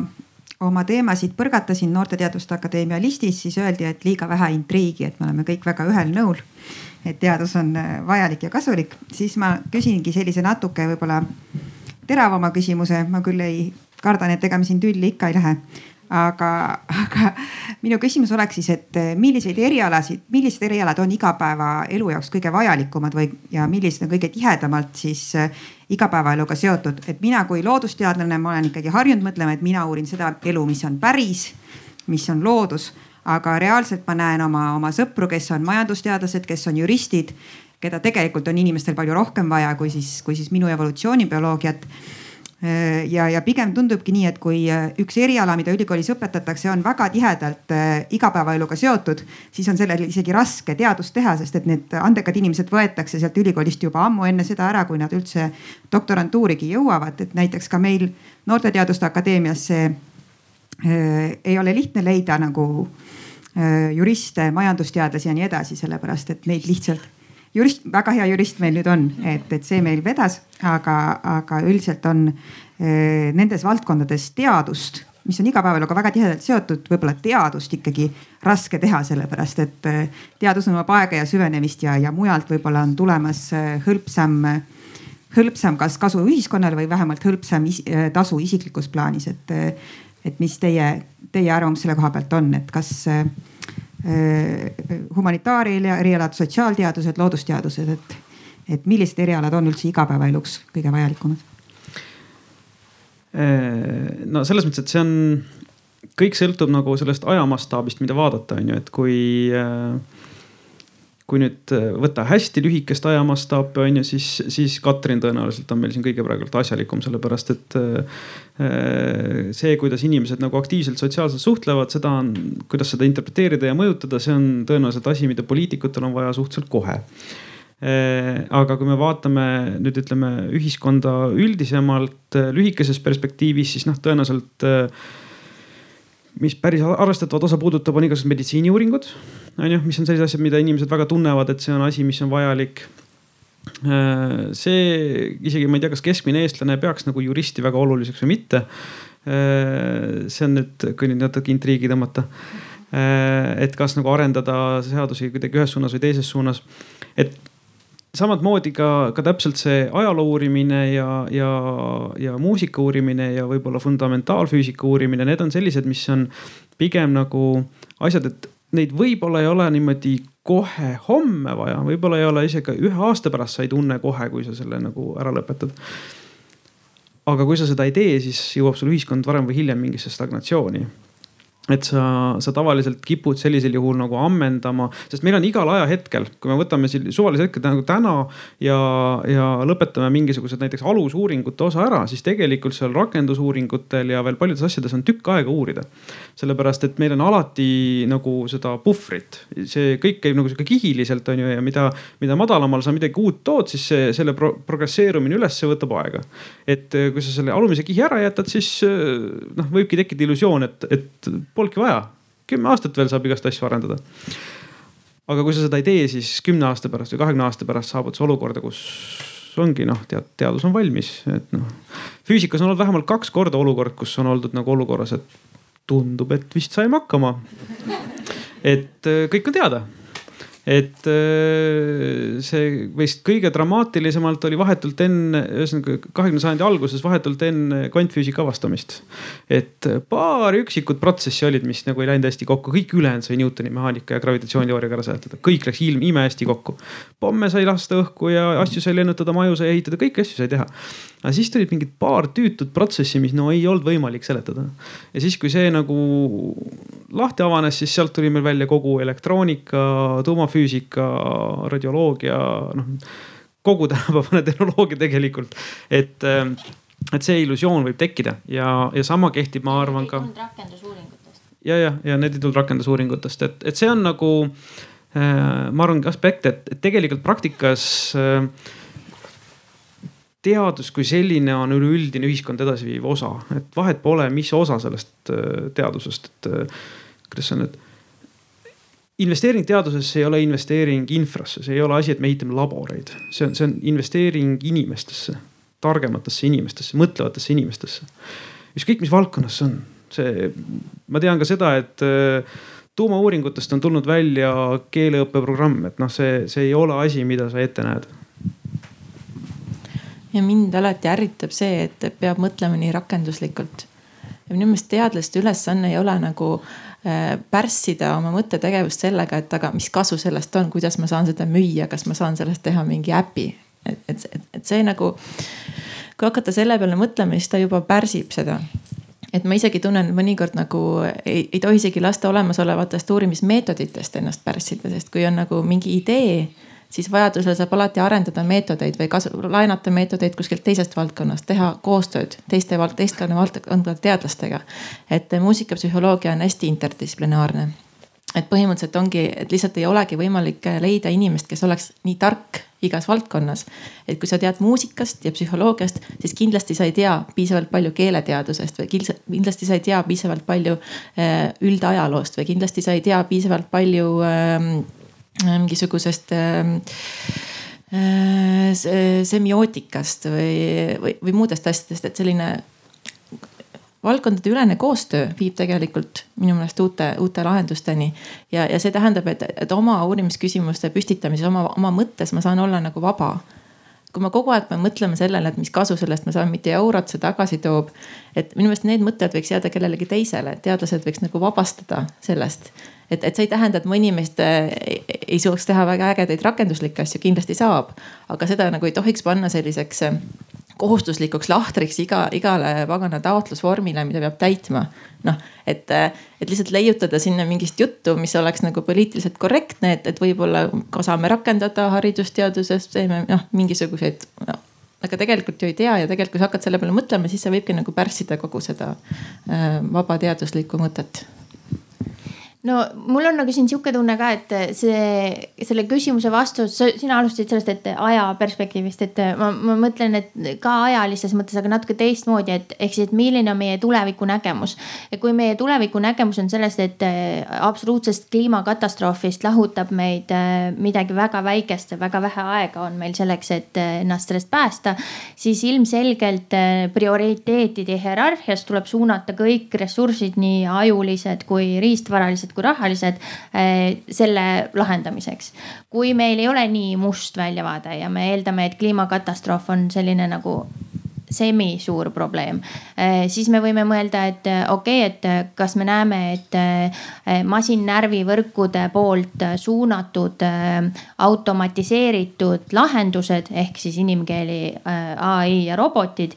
B: oma teemasid põrgatasin Noorte Teaduste Akadeemia listis, siis öeldi, et liiga vähe intriigi, et me oleme kõik väga ühel nõul. et teadus on vajalik ja kasulik, siis ma küsingi sellise natuke võib-olla teravama küsimuse, ma küll ei kardan, et ega me siin tülli ikka ei lähe. aga, aga minu küsimus oleks siis, et milliseid erialasid, millised erialad on igapäevaelu jaoks kõige vajalikumad või, ja millised on kõige tihedamalt siis äh, igapäevaeluga seotud, et mina kui loodusteadlane, ma olen ikkagi harjunud mõtlema, et mina uurin seda elu, mis on päris, mis on loodus. Aga reaalselt ma näen oma, oma sõpru, kes on majandusteadlased, kes on juristid, keda tegelikult on inimestel palju rohkem vaja kui siis, kui siis minu evolutsioonibioloogiat ja, ja pigem tundubki nii, et kui äh, üks eriala, mida ülikoolis õpetatakse, on väga tihedalt äh, igapäevaeluga seotud, siis on sellel isegi raske teadust teha, sest et need andekad inimesed võetakse sealt ülikoolist juba ammu enne seda ära, kui nad üldse doktorantuurigi jõuavad, et näiteks ka meil Noorteteaduste Akadeemiasse äh, ei ole lihtne leida nagu äh, juriste, majandusteadlasi ja nii edasi, sellepärast et neid lihtsalt jurist, väga hea jurist meil nüüd on, et, et see meil vedas, aga, aga üldiselt on eh, nendes valdkondades teadust, mis on igapäevaeluga väga tihedalt seotud, võib-olla teadust ikkagi raske teha, sellepärast et eh, teadus nõuab aega ja süvenemist ja, ja mujalt võib-olla on tulemas eh, hõlpsam, hõlpsam kas kasu ühiskonnale või vähemalt hõlpsam is, tasu isiklikus plaanis, et, et mis teie, teie arvamus selle koha pealt on, et kas Äh, humanitaarerialad, sotsiaalteadused, loodusteadused, et, et millised erialad on üldse igapäevaeluks kõige vajalikumad?
C: Äh, no selles mõttes, et see on, kõik sõltub nagu sellest ajamastaabist, mida vaadata, on ju, et kui äh, kui nüüd äh, võtta hästi lühikest ajamastaapi on ju, siis, siis Katrin tõenäoliselt on meil siin kõige praegult asjalikum, sellepärast et äh, äh, see, kuidas inimesed nagu aktiivselt sotsiaalselt suhtlevad, seda on, kuidas seda interpreteerida ja mõjutada, see on tõenäoliselt asi, mida poliitikutel on vaja suhteliselt kohe. Aga kui me vaatame nüüd ütleme ühiskonda üldisemalt lühikeses perspektiivis, siis noh, tõenäoliselt mis päris arvestatavat osa puudutab, on igasugused meditsiiniuuringud, on ju, mis on sellised asjad, mida inimesed väga tunnevad, et see on asi, mis on vajalik. Äh, see isegi ma ei tea, kas keskmine eestlane peaks nagu juristi väga oluliseks või mitte. Äh, see on nüüd, kui nüüd natuke intriigi tõmmata. Äh, et kas nagu arendada seadusi kuidagi ühes suunas või teises suunas, et samamoodi ka, ka täpselt see ajaloo uurimine ja, ja, ja muusika uurimine ja võib-olla fundamentaalfüüsika uurimine, need on sellised, mis on pigem nagu asjad, et neid võib-olla ei ole niimoodi kohe homme vaja, võib-olla ei ole isegi ühe aasta pärast sa ei tunne kohe, kui sa selle nagu ära lõpetad. aga kui sa seda ei tee, siis jõuab sul ühiskond varem või hiljem mingisse stagnatsiooni et sa, sa tavaliselt kipud sellisel juhul nagu ammendama, sest meil on igal ajahetkel, kui me võtame suvalise hetke nagu täna ja, ja lõpetame mingisugused näiteks alusuuringute osa ära, siis tegelikult seal rakendusuuringutel ja veel paljudes asjades on tükk aega uurida. sellepärast, et meil on alati nagu seda puhvrit, see kõik käib nagu sihuke kihiliselt on ju ja mida, mida madalamal sa midagi uut tood, siis see, selle pro progresseerumine ülesse võtab aega. et kui sa selle alumise kihi ära jätad, siis noh, võibki tekkida illusioon, et, et polnudki vaja. kümme aastat veel saab igast asju arendada. aga kui sa seda ei tee, siis kümne aasta pärast või kahekümne aasta pärast saabud sa olukorda, kus ongi noh, tead, teadus on valmis, et noh. füüsikas on olnud vähemalt kaks korda olukord, kus on oldud nagu olukorras, et tundub, et vist saime hakkama. et äh, kõik on teada et äh, see vist kõige dramaatilisemalt oli vahetult enne, ühesõnaga kahekümnenda sajandi alguses, vahetult enne kvantfüüsika avastamist. et paar üksikut protsessi olid, mis nagu ei läinud hästi kokku, kõik ülejäänud sai Newtoni mehaanika ja gravitatsiooniteooriaga ära seletada, kõik läks ilm imehästi kokku. pomme sai lasta õhku ja asju sai lennutada, maju sai ehitada, kõiki asju sai teha aga siis tulid mingid paar tüütut protsessi, mis no ei olnud võimalik seletada. ja siis, kui see nagu lahti avanes, siis sealt tuli meil välja kogu elektroonika, tuumafüüsika, radioloogia, noh kogu tänapäevane <laughs> tehnoloogia tegelikult, et, et see illusioon võib tekkida ja, ja sama kehtib, ma arvan ka. ja, ja, ja need ei tulnud rakendusuuringutest, et, et see on nagu äh, ma arvan aspekt, et, tegelikult praktikas äh, teadus kui selline on üleüldine ühiskond edasiviiv osa, et vahet pole, mis osa sellest teadusest, et kuidas see on nüüd. Investeering teadusesse ei ole investeering infrasse, see ei ole asi, et me ehitame laboreid, see on, see on investeering inimestesse, targematesse inimestesse, mõtlevatesse inimestesse. ükskõik, mis valdkonnas see on, see, ma tean ka seda, et äh, tuumauuringutest on tulnud välja keeleõppeprogramm, et noh, see, see ei ole asi, mida sa ette näed
D: ja mind alati ärritab see, et peab mõtlema nii rakenduslikult. Ja minu meelest teadlaste ülesanne ei ole nagu äh, pärssida oma mõttetegevust sellega, et aga mis kasu sellest on, kuidas ma saan seda müüa, kas ma saan sellest teha mingi äpi. et, et, et, see nagu, kui hakata selle peale mõtlema, siis ta juba pärsib seda et ma isegi tunnen mõnikord nagu ei, ei tohi isegi lasta olemasolevatest uurimismeetoditest ennast pärssida, sest kui on nagu mingi idee siis vajadusel saab alati arendada meetodeid või kasu, laenata meetodeid kuskilt teisest valdkonnast, teha koostööd teiste, teistkonna valdkondade teadlastega. et muusikapsühholoogia on hästi interdistsiplinaarne et põhimõtteliselt ongi, et lihtsalt ei olegi võimalik leida inimest, kes oleks nii tark igas valdkonnas. et kui sa tead muusikast ja psühholoogiast, siis kindlasti sa ei tea piisavalt palju keeleteadusest või kindlasti sa ei tea piisavalt palju äh, üldajaloost või kindlasti sa ei tea piisavalt palju äh, mingisugusest ähm, äh, semiootikast või, või, või muudest asjadest, et selline valdkondade ülene koostöö viib tegelikult minu meelest uute, uute lahendusteni. ja, ja see tähendab, et, et oma uurimisküsimuste püstitamises, oma, oma mõttes ma saan olla nagu vaba kui me kogu aeg peame mõtlema sellele, et mis kasu sellest me saame, mitte eurot see tagasi toob. et minu meelest need mõtted võiks jääda kellelegi teisele, teadlased võiks nagu vabastada sellest. et, et see ei tähenda, et mu inimest ei, ei suudaks teha väga ägedaid rakenduslikke asju, kindlasti saab. aga seda nagu ei tohiks panna selliseks kohustuslikuks lahtriks iga, igale pagana taotlusvormile, mida peab täitma. noh, et, et lihtsalt leiutada sinna mingist juttu, mis oleks nagu poliitiliselt korrektne, et, et võib-olla ka saame rakendada haridusteaduses, teeme noh, mingisuguseid no, aga tegelikult ju ei tea ja tegelikult, kui sa hakkad selle peale mõtlema, siis see võibki nagu pärssida kogu seda äh, vaba teaduslikku mõtet
A: no mul on nagu siin sihuke tunne ka, et see, selle küsimuse vastus, sina alustasid sellest, et aja perspektiivist, et ma, ma mõtlen, et ka ajalises mõttes, aga natuke teistmoodi, et ehk siis, et milline on meie tuleviku nägemus. ja kui meie tuleviku nägemus on sellest, et äh, absoluutsest kliimakatastroofist lahutab meid äh, midagi väga väikest ja väga vähe aega on meil selleks, et äh, ennast sellest päästa, siis ilmselgelt prioriteetide hierarhias tuleb suunata kõik ressursid, nii ajulised kui riistvaralised kui rahalised eh, selle lahendamiseks. kui meil ei ole nii must väljavaade ja me eeldame, et kliimakatastroof on selline nagu semisuur probleem. Eh, siis me võime mõelda, et eh, okei okay,, et kas me näeme, et masinnärvivõrkude poolt suunatud automatiseeritud lahendused ehk siis inimkeeli ai ja robotid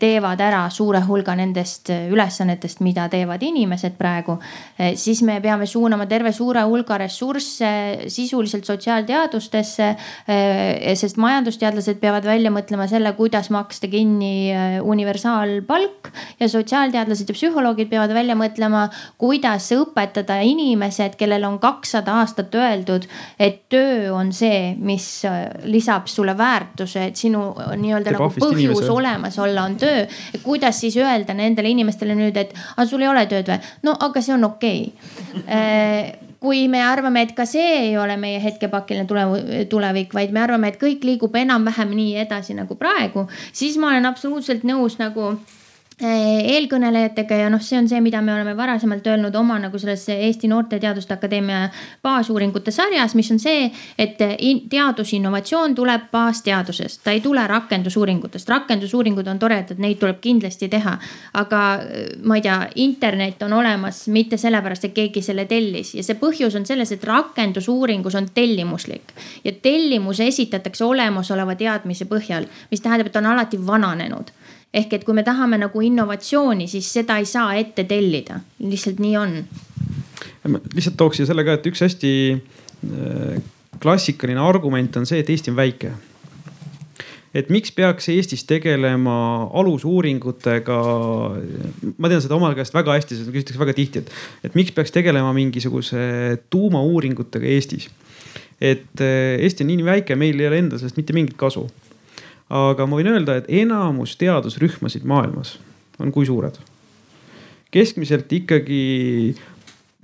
A: teevad ära suure hulga nendest eh, ülesannetest, mida teevad inimesed praegu. Eh, siis me peame suunama terve suure hulga ressursse sisuliselt sotsiaalteadustesse. sest majandusteadlased peavad välja mõtlema selle, kuidas maksta kinni universaalpalk ja sotsiaalteadlased ja psühholoogid peavad välja mõtlema, kuidas õpetada inimesed, kellel on kakssada aastat öeldud, et töö on see, mis lisab sulle väärtuse, et sinu nii-öelda nagu põhjus inimese. olemas olla olla on töö. kuidas siis öelda nendele inimestele nüüd, et aga sul ei ole tööd või? no aga see on okei okay. <laughs> Äh, kui me arvame, et ka see ei ole meie hetkepakiline tulevik, vaid me arvame, et kõik liigub enam-vähem nii edasi nagu praegu, siis ma olen absoluutselt nõus nagu Eh, eelkõnelejatega ja noh, see on see, mida me oleme varasemalt öelnud oma nagu selles Eesti Noorte Teaduste Akadeemia baasuuringute sarjas, mis on see, et teadusinnovatsioon tuleb baasteadusest, ta ei tule rakendusuuringutest. rakendusuuringud on toredad, neid tuleb kindlasti teha. aga ma ei tea, internet on olemas mitte sellepärast, et keegi selle tellis ja see põhjus on selles, et rakendusuuringus on tellimuslik ja tellimus esitatakse olemasoleva teadmise põhjal, mis tähendab, et on alati vananenud ehk et kui me tahame nagu innovatsiooni, siis seda ei saa ette tellida, lihtsalt nii on.
C: lihtsalt tooks siia selle ka, et üks hästi äh, klassikaline argument on see, et Eesti on väike et miks peaks Eestis tegelema alusuuringutega. ma tean seda oma käest väga hästi, seda küsitakse väga tihti, et, et miks peaks tegelema mingisuguse tuumauuringutega Eestis. et äh, Eesti on nii väike, meil ei ole endal sellest mitte mingit kasu aga ma võin öelda, et enamus teadusrühmasid maailmas on kui suured? keskmiselt ikkagi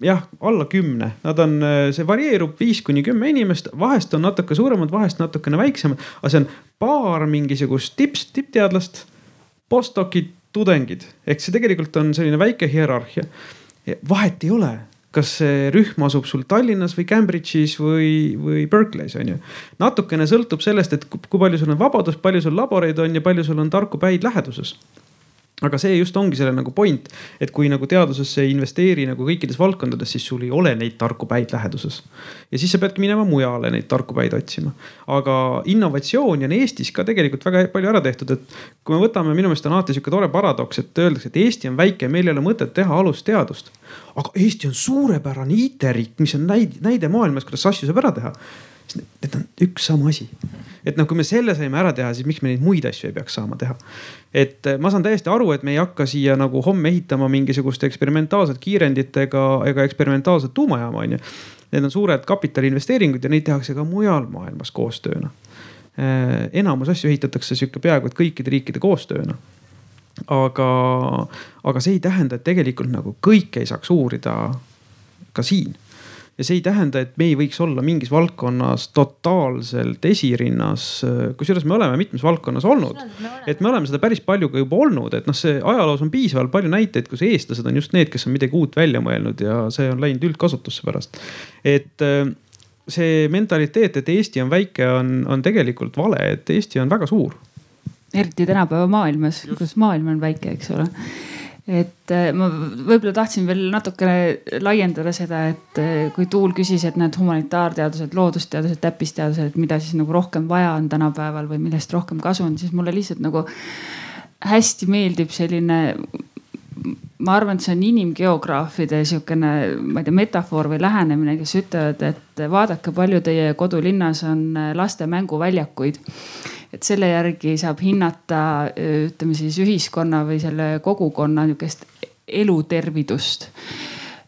C: jah, alla kümne, nad on, see varieerub viis kuni kümme inimest, vahest on natuke suuremad, vahest natukene väiksemad, aga see on paar mingisugust tips, tippteadlast, postdoc'id, tudengid, ehk see tegelikult on selline väike hierarhia. vahet ei ole kas see rühm asub sul Tallinnas või Cambridge'is või, või Berkeley's on ju. natukene sõltub sellest, et kui palju sul on vabadust, palju sul laboreid on ja palju sul on tarku päid läheduses aga see just ongi selle nagu point, et kui nagu teadusesse ei investeeri nagu kõikides valdkondades, siis sul ei ole neid tarku päid läheduses. ja siis sa peadki minema mujale neid tarku päid otsima. aga innovatsiooni on Eestis ka tegelikult väga palju ära tehtud, et kui me võtame, minu meelest on alati sihuke tore paradoks, et öeldakse, et Eesti on väike, meil ei ole mõtet teha alusteadust. Aga Eesti on suurepärane IT-riik, mis on näide, näide maailmas, kuidas asju saab ära teha need on üks sama asi. et noh, kui me selle saime ära teha, siis miks me neid muid asju ei peaks saama teha. et eh, ma saan täiesti aru, et me ei hakka siia nagu homme ehitama mingisugust eksperimentaalset kiirendit ega, ega eksperimentaalset tuumajaama, on ju. Need on suured kapitaliinvesteeringud ja neid tehakse ka mujal maailmas koostööna. Eh, enamus asju ehitatakse sihuke peaaegu et kõikide riikide koostööna aga, aga see ei tähenda, et tegelikult nagu kõike ei saaks uurida ka siin ja see ei tähenda, et me ei võiks olla mingis valdkonnas totaalselt esirinnas. kusjuures me oleme mitmes valdkonnas olnud, et me oleme seda päris palju ka juba olnud, et noh, see ajaloos on piisavalt palju näiteid, kus eestlased on just need, kes on midagi uut välja mõelnud ja see on läinud üldkasutusse pärast. et äh, see mentaliteet, et Eesti on väike, on, on tegelikult vale, et Eesti on väga suur.
E: Eriti tänapäeva maailmas, kus maailm on väike, eks ole. Et äh, ma võib-olla tahtsin veel natukene laiendada seda, et äh, kui Tuul küsis, et need humanitaarteadused, loodusteadused, täppisteadused, mida siis nagu rohkem vaja on tänapäeval või millest rohkem kasu on, siis mulle lihtsalt nagu hästi meeldib selline ma arvan, et see on inimgeograafide sihukene, ma ei tea, metafoor või lähenemine, kes ütlevad, et vaadake, palju teie kodulinnas on laste mänguväljakuid et selle järgi saab hinnata, ütleme siis ühiskonna või selle kogukonna nihukest elutervidust.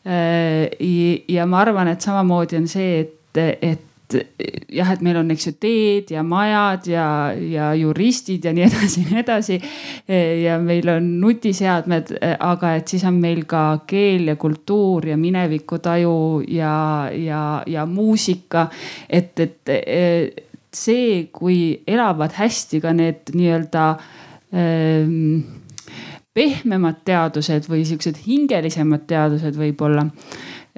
E: ja ma arvan, et samamoodi on see, et, et jah, et meil on, eks ju, teed ja majad ja, ja juristid ja nii <laughs> edasi ja nii edasi. ja meil on nutiseadmed, aga et siis on meil ka keel ja kultuur ja minevikutaju ja, ja, ja muusika. et, et see, kui elavad hästi ka need nii-öelda ähm, pehmemad teadused või siuksed hingelisemad teadused võib-olla.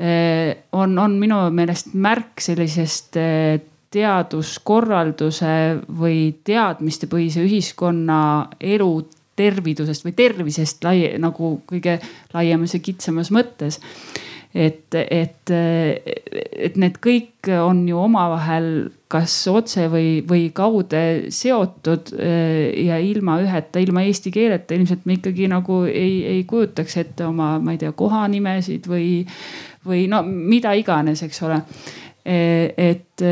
E: On, on minu meelest märk sellisest äh, teaduskorralduse või teadmistepõhise ühiskonna elu tervidusest või tervisest lai, nagu kõige laiemas ja kitsamas mõttes. Et, et, et need kõik on ju omavahel kas otse või, või kaude seotud ja ilma üheta, ilma eesti keeleta ilmselt me ikkagi nagu ei, ei kujutaks ette oma, ma ei tea, kohanimesid või, või no mida iganes, eks ole. Et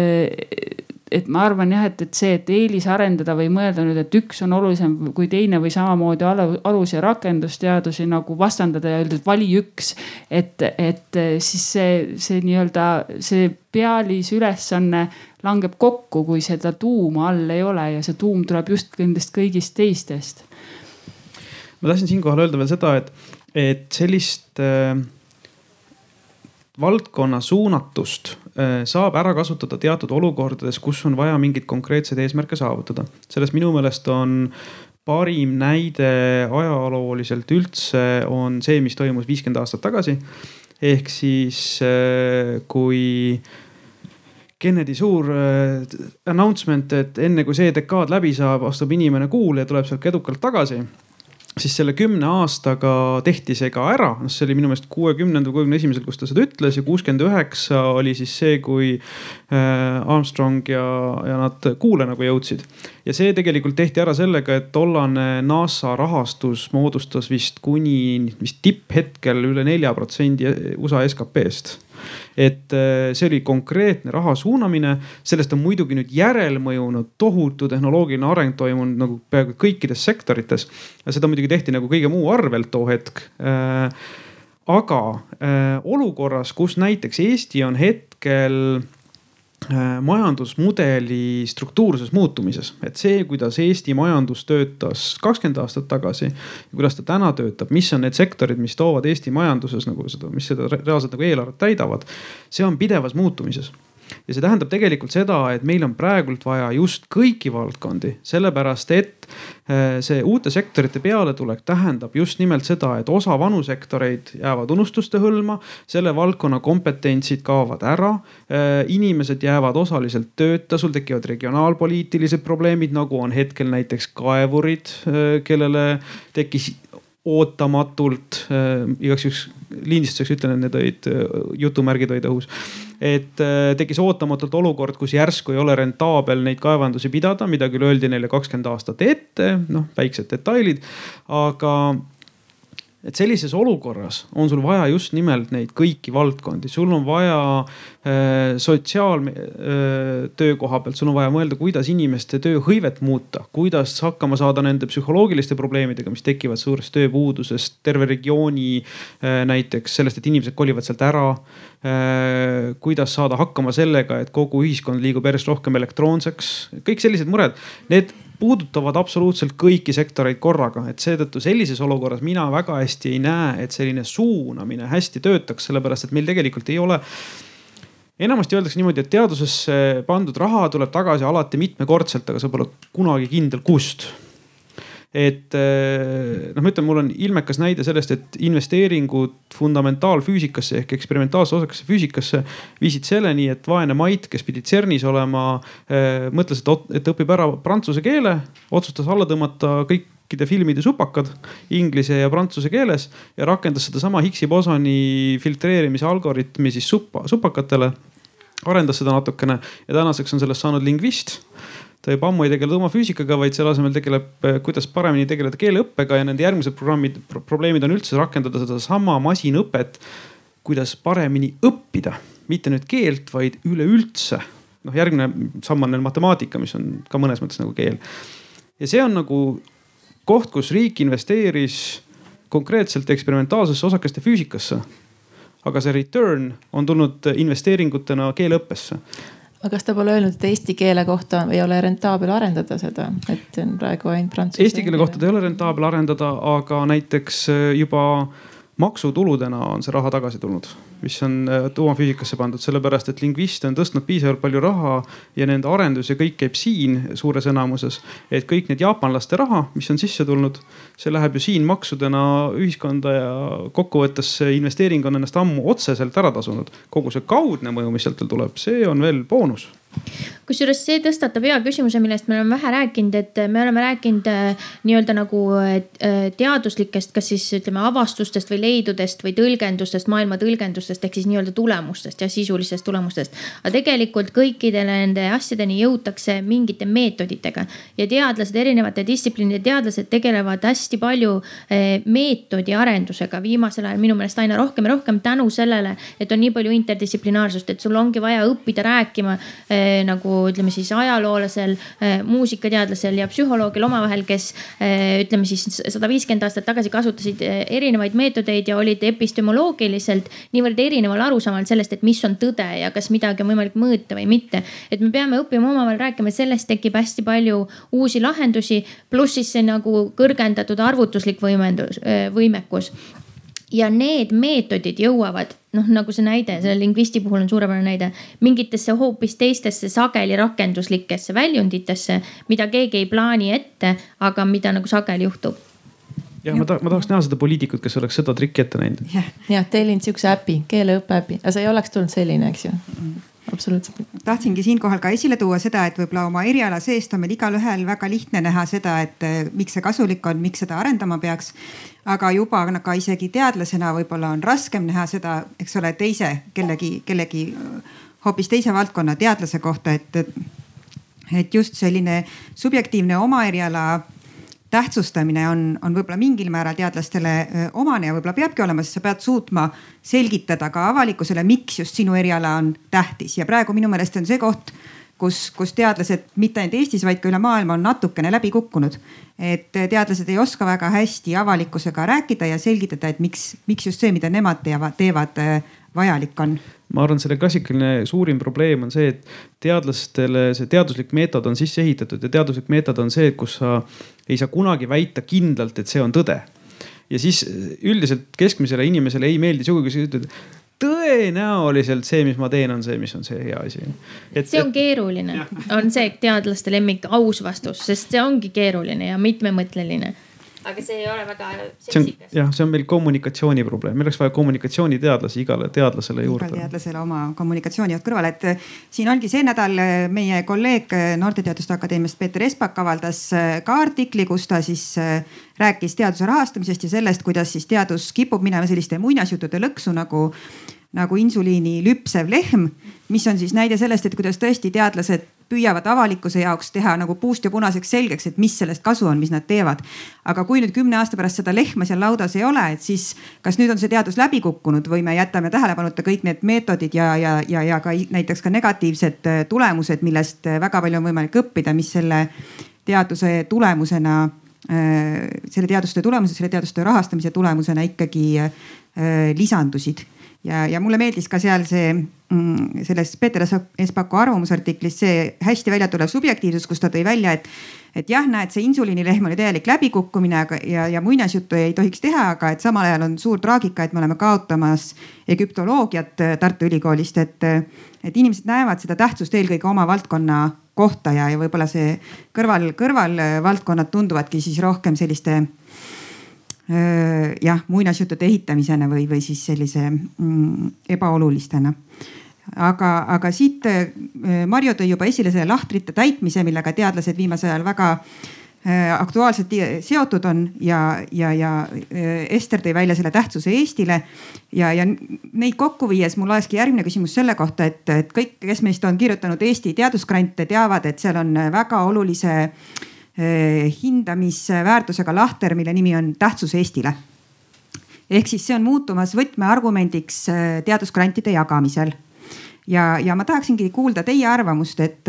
E: et ma arvan jah, et, et see, et eelisarendada või mõelda nüüd, et üks on olulisem kui teine või samamoodi alus- ja rakendusteadusi nagu vastandada ja öelda, et vali üks. et, et siis see, see nii-öelda see pealisülesanne langeb kokku, kui seda tuuma all ei ole ja see tuum tuleb just nendest kõigist teistest.
C: ma tahtsin siinkohal öelda veel seda, et, et sellist äh valdkonna suunatust äh, saab ära kasutada teatud olukordades, kus on vaja mingeid konkreetseid eesmärke saavutada. sellest minu meelest on parim näide ajalooliselt üldse on see, mis toimus viiskümmend aastat tagasi. ehk siis kui Kennedy suur announcement, et enne kui see dekaad läbi saab, astub inimene kuule ja tuleb sealt edukalt tagasi siis selle kümne aastaga tehti see ka ära, noh, see oli minu meelest kuuekümnendal, kuuekümne esimesel, kus ta seda ütles ja kuuskümmend üheksa oli siis see, kui äh, Armstrong ja, ja nad kuule nagu jõudsid. ja see tegelikult tehti ära sellega, et tollane NASA rahastus moodustas vist kuni vist tipphetkel üle nelja protsendi USA SKP-st et äh, see oli konkreetne raha suunamine, sellest on muidugi nüüd järelmõjunud tohutu tehnoloogiline areng toimunud nagu peaaegu kõikides sektorites. seda muidugi tehti nagu kõige muu arvelt too hetk äh, aga äh, olukorras, kus näiteks Eesti on hetkel majandusmudeli struktuurses muutumises, et see, kuidas Eesti majandus töötas kakskümmend aastat tagasi ja kuidas ta täna töötab, mis on need sektorid, mis toovad Eesti majanduses nagu seda, mis seda reaalselt nagu eelarvet täidavad. see on pidevas muutumises ja see tähendab tegelikult seda, et meil on praegult vaja just kõiki valdkondi, sellepärast et äh, see uute sektorite pealetulek tähendab just nimelt seda, et osa vanu sektoreid jäävad unustuste hõlma, selle valdkonna kompetentsid kaovad ära. Äh, inimesed jäävad osaliselt tööta, sul tekivad regionaalpoliitilised probleemid, nagu on hetkel näiteks kaevurid, äh, kellele tekkis ootamatult äh,, igaks juhuks lindistuseks ütlen, et need olid äh, jutumärgid olid õhus. et äh, tekkis ootamatult olukord, kus järsku ei ole rentaabel neid kaevandusi pidada, mida küll öeldi neile kakskümmend aastat ette, noh väiksed detailid, aga et sellises olukorras on sul vaja just nimelt neid kõiki valdkondi, sul on vaja äh, sotsiaaltöö äh, pealt, sul on vaja mõelda, kuidas inimeste tööhõivet muuta, kuidas hakkama saada nende psühholoogiliste probleemidega, mis tekivad suurest tööpuudusest, terve regiooni äh, näiteks sellest, et inimesed kolivad sealt ära äh,. kuidas saada hakkama sellega, et kogu ühiskond liigub järjest rohkem elektroonseks, kõik sellised mured, need puudutavad absoluutselt kõiki sektoreid korraga, et seetõttu sellises olukorras mina väga hästi ei näe, et selline suunamine hästi töötaks, sellepärast et meil tegelikult ei ole enamasti öeldakse niimoodi, et teadusesse pandud raha tuleb tagasi alati mitmekordselt, aga sa pole kunagi kindel, kust et eh, noh, ma ütlen, mul on ilmekas näide sellest, et investeeringud fundamentaalfüüsikasse ehk eksperimentaalse osakasse füüsikasse viisid selleni, et vaene Mait, kes pidi CERN-is olema, eh, mõtles, et, õpib ära prantsuse keele, otsustas alla tõmmata kõikide filmide supakad inglise ja prantsuse keeles ja rakendas sedasama Higgsi bosoni filtreerimise algoritmi siis suppa, supakatele. arendas seda natukene ja tänaseks on sellest saanud lingvist ta juba ammu ei tegele tuumafüüsikaga, vaid selle asemel tegeleb, eh, kuidas paremini tegeleda keeleõppega ja nende järgmised programmid pro, probleemid on üldse rakendada sedasama masinõpet, kuidas paremini õppida, mitte nüüd keelt, vaid üleüldse. noh, järgmine samm on neil matemaatika, mis on ka mõnes mõttes nagu keel. ja see on nagu koht, kus riik investeeris konkreetselt eksperimentaalsesse osakeste füüsikasse. aga see return on tulnud investeeringutena keeleõppesse
D: aga kas ta pole öelnud, et eesti keele kohta ei ole rentaabel arendada seda, et on praegu ainult prantsuse?
C: Eesti keele kohta ta ei ole rentaabel arendada, aga näiteks juba maksutuludena on see raha tagasi tulnud, mis on äh, tuumafüüsikasse pandud, sellepärast et lingviste on tõstnud piisavalt palju raha ja nende arendus ja kõik käib siin suures enamuses. et kõik need jaapanlaste raha, mis on sisse tulnud, see läheb ju siin maksudena ühiskonda ja kokkuvõttes see investeering on ennast ammu otseselt ära tasunud. kogu see kaudne mõju, mis sealt veel tuleb, see on veel boonus
A: kusjuures see tõstatab hea küsimuse, millest me oleme vähe rääkinud, et me oleme rääkinud äh, nii-öelda nagu äh, teaduslikest, kas siis ütleme avastustest või leidudest või tõlgendustest, maailma tõlgendustest ehk siis nii-öelda tulemustest ja sisulistest tulemustest. aga tegelikult kõikidele nende asjadeni jõutakse mingite meetoditega ja teadlased, erinevate distsipliinide teadlased tegelevad hästi palju äh, meetodi arendusega viimasel ajal minu meelest aina rohkem ja rohkem tänu sellele, et on nii palju interdistsiplinaarsust, et sul ongi vaja õppida rääkima nagu ütleme siis ajaloolasel, eh, muusikateadlasel ja psühholoogil omavahel, kes eh, ütleme siis sada viiskümmend aastat tagasi kasutasid erinevaid meetodeid ja olid epistemoloogiliselt niivõrd erineval arusaamal sellest, et mis on tõde ja kas midagi on võimalik mõõta või mitte. et me peame õppima omavahel rääkima, sellest tekib hästi palju uusi lahendusi, pluss siis see nagu kõrgendatud arvutuslik võimendus, võimekus ja need meetodid jõuavad, noh nagu see näide, selle lingvisti puhul on suurepärane näide, mingitesse hoopis teistesse sageli rakenduslikesse väljunditesse, mida keegi ei plaani ette, aga mida nagu sageli juhtub.
C: Jah, ma tahaks, ma tahaks näha seda poliitikut, kes oleks seda trikki ette näinud.
D: jah, tellin sihukese äpi, keeleõppeäpi, aga see ei oleks tulnud selline, eks ju absoluutselt.
B: tahtsingi siinkohal ka esile tuua seda, et võib-olla oma eriala seest on meil igalühel väga lihtne näha seda, et eh, miks see kasulik on, miks seda arendama peaks. aga juba ka isegi teadlasena võib-olla on raskem näha seda, eks ole, teise kellegi, kellegi hoopis teise valdkonna teadlase kohta, et, et just selline subjektiivne oma eriala tähtsustamine on, on võib-olla mingil määral teadlastele omane ja võib-olla peabki olema, sest sa pead suutma selgitada ka avalikkusele, miks just sinu eriala on tähtis ja praegu minu meelest on see koht, kus, kus teadlased mitte ainult Eestis, vaid ka üle maailma on natukene läbi kukkunud. et teadlased ei oska väga hästi avalikkusega rääkida ja selgitada, et miks, miks just see, mida nemad teevad, teevad, vajalik on
C: ma arvan, selle klassikaline suurim probleem on see, et teadlastele see teaduslik meetod on sisse ehitatud ja teaduslik meetod on see, kus sa ei saa kunagi väita kindlalt, et see on tõde. ja siis üldiselt keskmisele inimesele ei meeldi sugugi, kui sa ütled tõenäoliselt see, mis ma teen, on see, mis on see hea asi.
A: see on keeruline, on see teadlaste lemmik aus vastus, sest see ongi keeruline ja mitmemõtteline aga see ei ole väga seksikas.
C: jah, see on meil kommunikatsiooni probleem, meil oleks vaja kommunikatsiooniteadlasi igale teadlasele juurde.
B: igale teadlasele oma kommunikatsioonijuht kõrvale, et eh, siin ongi see nädal eh, meie kolleeg eh, Noorteteaduste Akadeemiast Peeter Espak avaldas ka artikli, kus ta siis rääkis teaduse rahastamisest ja sellest, kuidas siis teadus kipub minema selliste muinasjuttude lõksu nagu nagu insuliini lüpsev lehm, mis on siis näide sellest, et kuidas tõesti teadlased püüavad avalikkuse jaoks teha nagu puust ja punaseks selgeks, et mis sellest kasu on, mis nad teevad. aga kui nüüd kümne aasta pärast seda lehma seal laudas ei ole, et siis kas nüüd on see teadus läbi kukkunud või me jätame tähelepanuta kõik need meetodid ja, ja, ja, ja ka näiteks ka negatiivsed äh, tulemused, millest äh, väga palju on võimalik õppida, mis selle teaduse tulemusena äh, selle teadustöö tulemusena, selle teadustöö rahastamise tulemusena ikkagi lisandusid ja, ja mulle meeldis ka seal see mm, selles Peeter Espaku arvamusartiklis see hästi välja tulev subjektiivsus, kus ta tõi välja, et, et jah, näed, see insuliinilehm oli täielik läbikukkumine, aga ja, ja muinasjuttu ei tohiks teha, aga et samal ajal on suur traagika, et me oleme kaotamas egüptoloogiat äh, Tartu Ülikoolist, et, et inimesed näevad seda tähtsust eelkõige oma valdkonna kohta ja, ja võib-olla see kõrval, kõrvalvaldkonnad tunduvadki siis rohkem selliste jah, muinasjuttude ehitamisena või, või siis sellise mm, ebaolulistena. aga, aga siit Marju tõi juba esile selle lahtrite täitmise, millega teadlased viimasel ajal väga aktuaalselt seotud on ja, ja, ja Ester tõi välja selle tähtsuse Eestile. ja, ja neid kokku viies mul olekski järgmine küsimus selle kohta, et, et kõik, kes meist on kirjutanud Eesti teadusgrante, teavad, et seal on väga olulise äh, hindamisväärtusega lahter, mille nimi on tähtsus Eestile. ehk siis see on muutumas võtmeargumendiks eh, teadusgrantide jagamisel. ja, ja ma tahaksingi kuulda teie arvamust, et,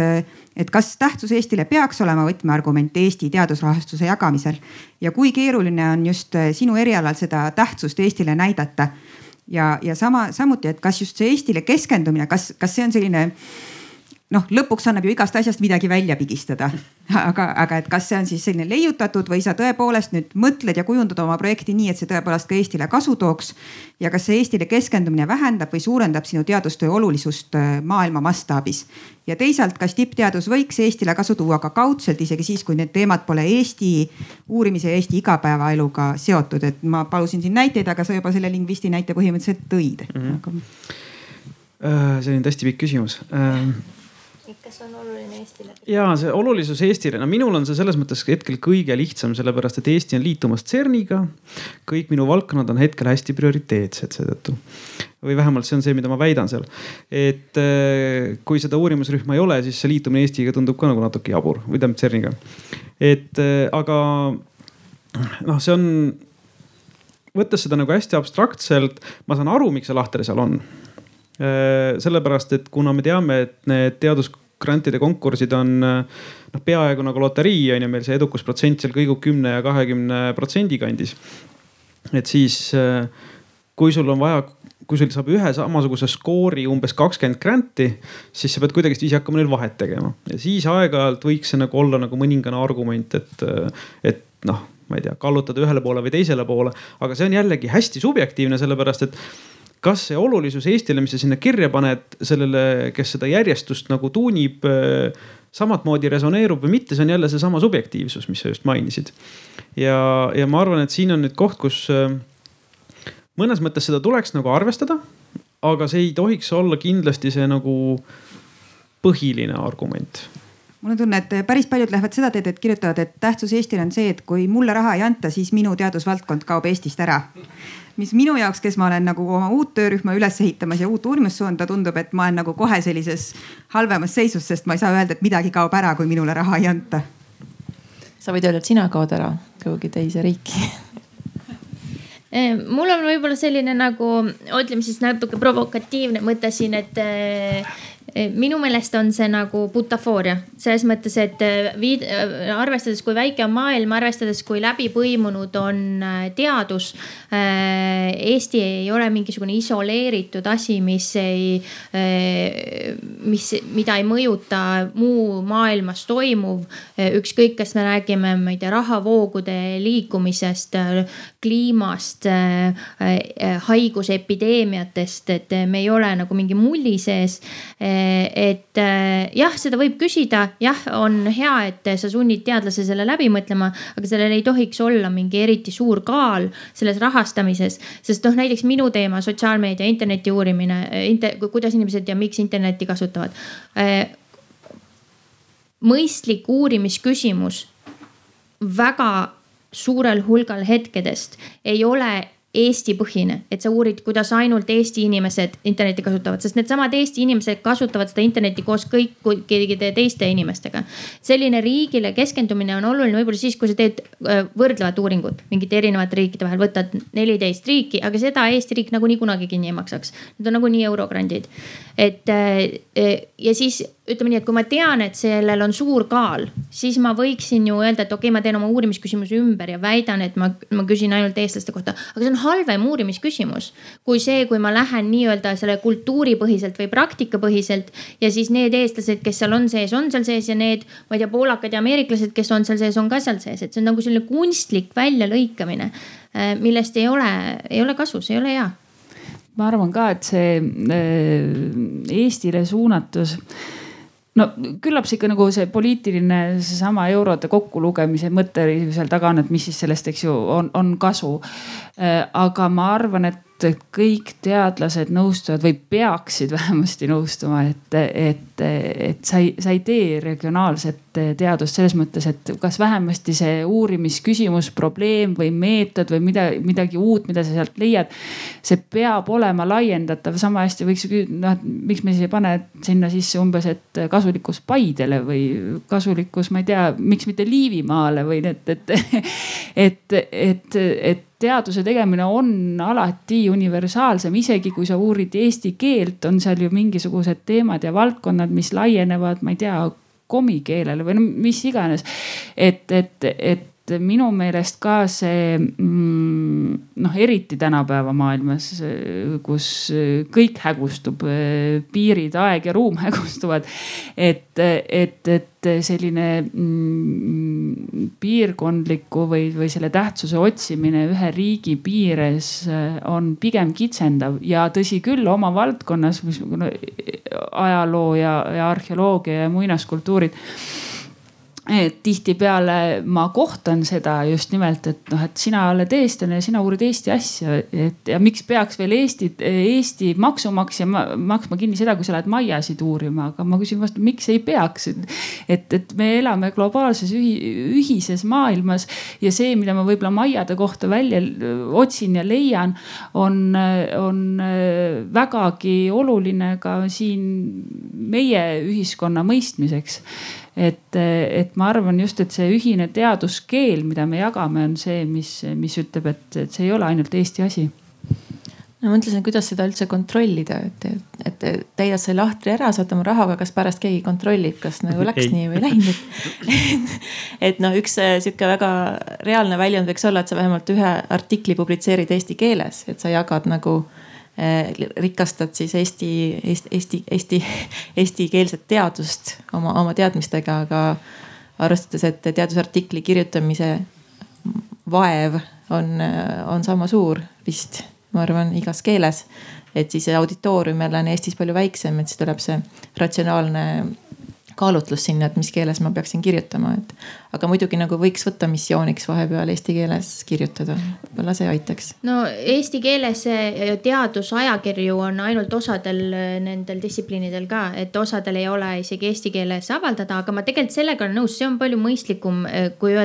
B: et kas tähtsus Eestile peaks olema võtmeargument Eesti teadusrahastuse jagamisel ja kui keeruline on just eh, sinu erialal seda tähtsust Eestile näidata. ja, ja sama, samuti, et kas just see Eestile keskendumine, kas, kas see on selline noh, lõpuks annab ju igast asjast midagi välja pigistada. aga, aga et kas see on siis selline leiutatud või sa tõepoolest nüüd mõtled ja kujundad oma projekti nii, et see tõepoolest ka Eestile kasu tooks. ja kas see Eestile keskendumine vähendab või suurendab sinu teadustöö olulisust äh, maailma mastaabis. ja teisalt, kas tippteadus võiks Eestile kasu tuua ka kaudselt, isegi siis, kui need teemad pole Eesti uurimise ja Eesti igapäevaeluga seotud, et ma palusin siin näiteid, aga sa juba selle lingvisti näite põhimõtteliselt tõid mm. -hmm. Aga...
C: Äh, see on hästi pikk küsimus
A: kas on oluline Eestile?
C: ja see olulisus Eestile, no minul on see selles mõttes hetkel kõige lihtsam, sellepärast et Eesti on liitumas CERN-iga. kõik minu valdkonnad on hetkel hästi prioriteetsed seetõttu. või vähemalt see on see, mida ma väidan seal. et äh, kui seda uurimusrühma ei ole, siis see liitumine Eestiga tundub ka nagu natuke jabur või tähendab CERN-iga. et äh, aga noh, see on võttes seda nagu hästi abstraktselt, ma saan aru, miks see lahter seal on sellepärast, et kuna me teame, et need teadus grantide konkursid on noh, peaaegu nagu loterii on ju, meil see edukusprotsent seal kõigub kümne ja kahekümne protsendi kandis. et siis, kui sul on vaja kui sul saab ühe samasuguse skoori umbes kakskümmend granti, siis sa pead kuidagiviisi hakkama neil vahet tegema ja siis aeg-ajalt võiks see nagu olla nagu mõningane argument, et, et noh ma ei tea, kallutada ühele poole või teisele poole, aga see on jällegi hästi subjektiivne, sellepärast et kas see olulisus Eestile, mis sa sinna kirja paned, sellele, kes seda järjestust nagu tuunib, samat moodi resoneerub või mitte, see on jälle seesama subjektiivsus, mis sa just mainisid. ja, ja ma arvan, et siin on nüüd koht, kus mõnes mõttes seda tuleks nagu arvestada, aga see ei tohiks olla kindlasti see nagu põhiline argument
B: mul on tunne, et päris paljud lähevad seda teed, et kirjutavad, et tähtsus Eestile on see, et kui mulle raha ei anta, siis minu teadusvaldkond kaob Eestist ära. Mis minu jaoks, kes ma olen nagu oma uut töörühma üles ehitamas ja uut uurimussuunda, tundub, et ma olen nagu kohe sellises halvemas seisus, sest ma ei saa öelda, et midagi kaob ära, kui minule raha ei anta.
D: sa võid öelda, et sina kaod ära kuhugi teise riiki
A: eh, mul on võib-olla selline nagu, ütleme siis natuke provokatiivne mõte siin, et Eh, minu meelest on see nagu butafooria selles mõttes, et eh, viid, eh, arvestades, kui väike on maailm, arvestades, kui läbipõimunud on teadus. Eesti ei ole mingisugune isoleeritud asi, mis ei, mis, mida ei mõjuta muu maailmas toimuv. ükskõik, kas me räägime, ma ei tea, rahavoogude liikumisest, kliimast, haigusepideemiatest, et me ei ole nagu mingi mulli sees et äh, jah, seda võib küsida, jah, on hea, et sa sunnid teadlase selle läbi mõtlema, aga sellel ei tohiks olla mingi eriti suur kaal selles rahastamises. sest noh, näiteks minu teema, sotsiaalmeedia, interneti uurimine inter,, kuidas inimesed ja miks internetti kasutavad. Mõistlik uurimisküsimus väga suurel hulgal hetkedest ei ole Eesti-põhine, et sa uurid, kuidas ainult Eesti inimesed internetti kasutavad, sest needsamad Eesti inimesed kasutavad seda internetti koos kõikide teiste inimestega. selline riigile keskendumine on oluline võib-olla siis, kui sa teed äh, võrdlevat uuringut mingite erinevate riikide vahel, võtad neliteist riiki, aga seda Eesti riik nagunii kunagi kinni ei maksaks. Need on nagunii eurograndid. et äh, ja siis ütleme nii, et kui ma tean, et sellel on suur kaal, siis ma võiksin ju öelda, et okei okay,, ma teen oma uurimisküsimuse ümber ja väidan, et ma, ma küsin ainult eestlaste kohta. aga see on halvem uurimisküsimus kui see, kui ma lähen nii-öelda selle kultuuripõhiselt või praktikapõhiselt ja siis need eestlased, kes seal on sees, on seal sees ja need, ma ei tea, poolakad ja ameeriklased, kes on seal sees, on ka seal sees, et see on nagu selline kunstlik väljalõikamine, äh, millest ei ole, ei ole kasu, see ei ole hea
E: ma arvan ka, et see äh, Eestile suunatus no küllap see ikka nagu see poliitiline, seesama eurode kokkulugemise mõte seal taga on, et mis siis sellest, eks ju, on, on kasu. Äh, aga ma arvan, et et kõik teadlased nõustuvad või peaksid <laughs> vähemasti nõustuma, et, et, et sa ei, sa ei tee regionaalset teadust selles mõttes, et kas vähemasti see uurimisküsimus, probleem või meetod või mida, midagi uut, mida sa sealt leiad. see peab olema laiendatav, sama hästi võiks ju noh, et miks me siis ei pane sinna sisse umbes, et kasulikkus Paidele või kasulikkus, ma ei tea, miks mitte Liivimaale või <laughs> et, et, et, et, et teaduse tegemine on alati universaalsem, isegi kui sa uurid eesti keelt, on seal ju mingisugused teemad ja valdkonnad, mis laienevad, ma ei tea, komikeelele või no mis iganes. et, et, et et minu meelest ka see mm, noh, eriti tänapäeva maailmas, kus kõik hägustub, piirid, aeg ja ruum <laughs> hägustuvad. et, et, et selline mm, piirkondliku või, või selle tähtsuse otsimine ühe riigi piires on pigem kitsendav ja tõsi küll, oma valdkonnas, mis ajaloo ja, ja arheoloogia ja muinaskultuurid et tihtipeale ma kohtan seda just nimelt, et noh, et sina oled eestlane ja sina uurid Eesti asja, et ja miks peaks veel Eesti, Eesti maksumaksja maksma kinni seda, kui sa lähed maiasid uurima, aga ma küsin vastu, miks ei peaks. et, et me elame globaalses ühi, ühises maailmas ja see, mida ma võib-olla maiade kohta välja otsin ja leian, on, on vägagi oluline ka siin meie ühiskonna mõistmiseks et, et ma arvan just, et see ühine teaduskeel, mida me jagame, on see, mis, mis ütleb, et, et see ei ole ainult Eesti asi
D: no mõtlesin, kuidas seda üldse kontrollida, et, et täidad selle lahtri ära, saad oma rahaga, kas pärast keegi kontrollib, kas nagu läks ei. nii või ei läinud. et, et noh, üks äh, sihuke väga reaalne väljund võiks olla, et sa vähemalt ühe artikli publitseerid eesti keeles, et sa jagad nagu rikastad siis Eesti, Eesti, Eesti, Eesti, eestikeelset teadust oma, oma teadmistega, aga arvestades, et teadusartikli kirjutamise vaev on, on sama suur vist, ma arvan, igas keeles. et siis auditoorium jälle on Eestis palju väiksem, et siis tuleb see ratsionaalne kaalutlus sinna, et mis keeles ma peaksin kirjutama, et. aga muidugi nagu võiks võtta missiooniks vahepeal eesti keeles kirjutada, võib-olla see aitaks.
A: no eesti keeles teadusajakirju on ainult osadel nendel distsipliinidel ka, et osadel ei ole isegi eesti keeles avaldada, aga ma tegelikult sellega olen nõus, see on palju mõistlikum, kui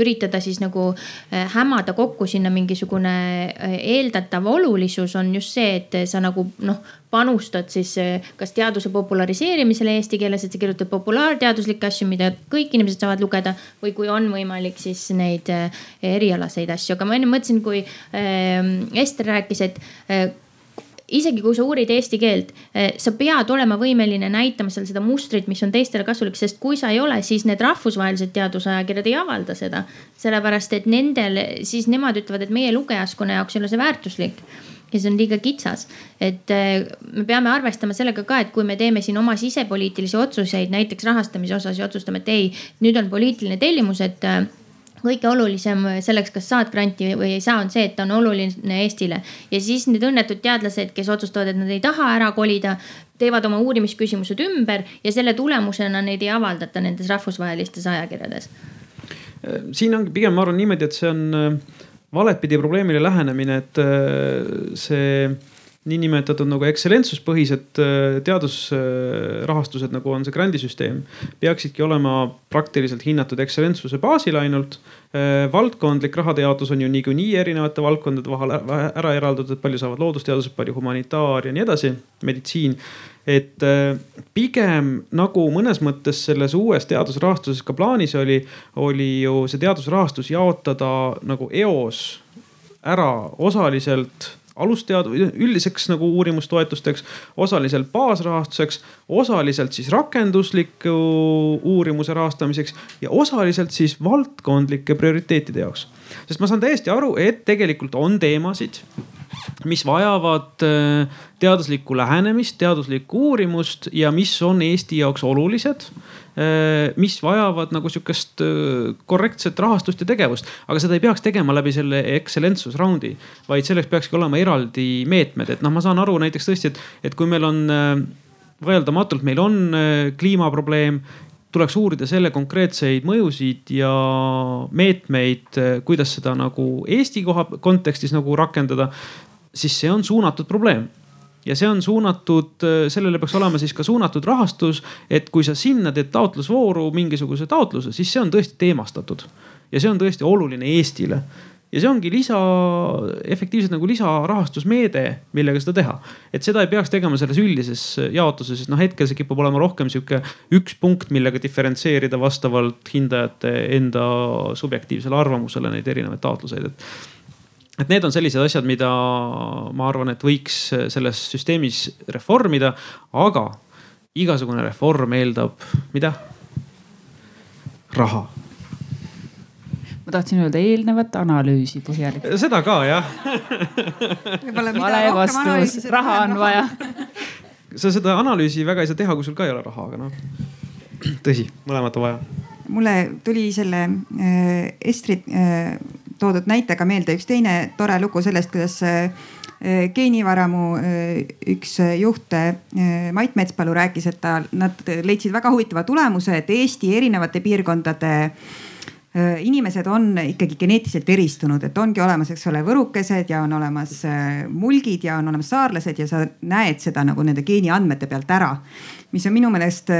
A: üritada siis nagu äh, hämada kokku sinna mingisugune äh, eeldatav olulisus on just see, et sa nagu noh panustad siis eh, kas teaduse populariseerimisele eesti keeles, et sa kirjutad populaarteaduslikke asju, mida kõik inimesed saavad lugeda. või kui on võimalik, siis neid eh, erialaseid asju, aga ma enne mõtlesin, kui eh, Ester rääkis, et isegi kui sa uurid eesti keelt, sa pead olema võimeline näitama seal seda mustrit, mis on teistele kasulik, sest kui sa ei ole, siis need rahvusvahelised teadusajakirjad ei avalda seda. sellepärast et nendel, siis nemad ütlevad, et meie lugejaskonna jaoks ei ole see väärtuslik ja see on liiga kitsas. et äh, me peame arvestama sellega ka, et kui me teeme siin oma sisepoliitilisi otsuseid, näiteks rahastamise osas ja otsustame, et ei, nüüd on poliitiline tellimus, et äh, kõige olulisem selleks, kas saad granti või ei saa, on see, et ta on oluline Eestile. ja siis need õnnetud teadlased, kes otsustavad, et nad ei taha ära kolida, teevad oma uurimisküsimused ümber ja selle tulemusena neid ei avaldata nendes rahvusvahelistes ajakirjades.
C: siin ongi pigem, ma arvan niimoodi, et see on valetpidi probleemile lähenemine, et äh, see niinimetatud nagu ekstsellentsuspõhised äh, teadusrahastused, nagu on see grandisüsteem, peaksidki olema praktiliselt hinnatud ekstsellentsuse baasil ainult. Äh, valdkondlik rahade jaotus on ju niikuinii erinevate valdkondade vahel ära eraldatud, palju saavad loodusteadused, palju humanitaar ja nii edasi, meditsiin et äh, pigem nagu mõnes mõttes selles uues teadusrahastuses ka plaanis oli, oli ju see teadusrahastus jaotada nagu eos ära osaliselt alustead-, üldiseks nagu uurimustoetusteks, osaliselt baasrahastuseks, osaliselt siis rakendusliku uurimuse rahastamiseks ja osaliselt siis valdkondlike prioriteetide jaoks. sest ma saan täiesti aru, et tegelikult on teemasid mis vajavad äh, teaduslikku lähenemist, teaduslikku uurimust ja mis on Eesti jaoks olulised. Äh, mis vajavad nagu sihukest äh, korrektset rahastust ja tegevust, aga seda ei peaks tegema läbi selle excellentsus round'i, vaid selleks peakski olema eraldi meetmed, et noh, ma saan aru näiteks tõesti, et, et kui meil on vaieldamatult, meil on kliimaprobleem tuleks uurida selle konkreetseid mõjusid ja meetmeid, kuidas seda nagu Eesti koha kontekstis nagu rakendada siis see on suunatud probleem ja see on suunatud, sellele peaks olema siis ka suunatud rahastus, et kui sa sinna teed taotlusvooru mingisuguse taotluse, siis see on tõesti teemastatud. ja see on tõesti oluline Eestile. ja see ongi lisa, efektiivselt nagu lisarahastusmeede, millega seda teha. et seda ei peaks tegema selles üldises jaotuses, sest noh, hetkel see kipub olema rohkem sihuke üks punkt, millega diferentseerida vastavalt hindajate enda subjektiivsele arvamusele neid erinevaid taotluseid, et et need on sellised asjad, mida ma arvan, et võiks selles süsteemis reformida, aga igasugune reform eeldab, mida? raha.
E: ma tahtsin öelda eelnevat analüüsi põhjalikult.
C: seda ka jah
E: vale vastus, raha on vaja
C: sa seda analüüsi väga ei saa teha, kui sul ka ei ole raha, aga noh, tõsi, mõlemat on vaja.
B: mulle tuli selle äh, Estrid äh, toodud näitega meelde üks teine tore lugu sellest, kuidas geenivaramu äh, üks juht äh, Mait Metspalu rääkis, et ta, nad leidsid väga huvitava tulemuse, et Eesti erinevate piirkondade inimesed on ikkagi geneetiliselt eristunud, et ongi olemas, eks ole, võrukesed ja on olemas mulgid ja on olemas saarlased ja sa näed seda nagu nende geeniandmete pealt ära. mis on minu meelest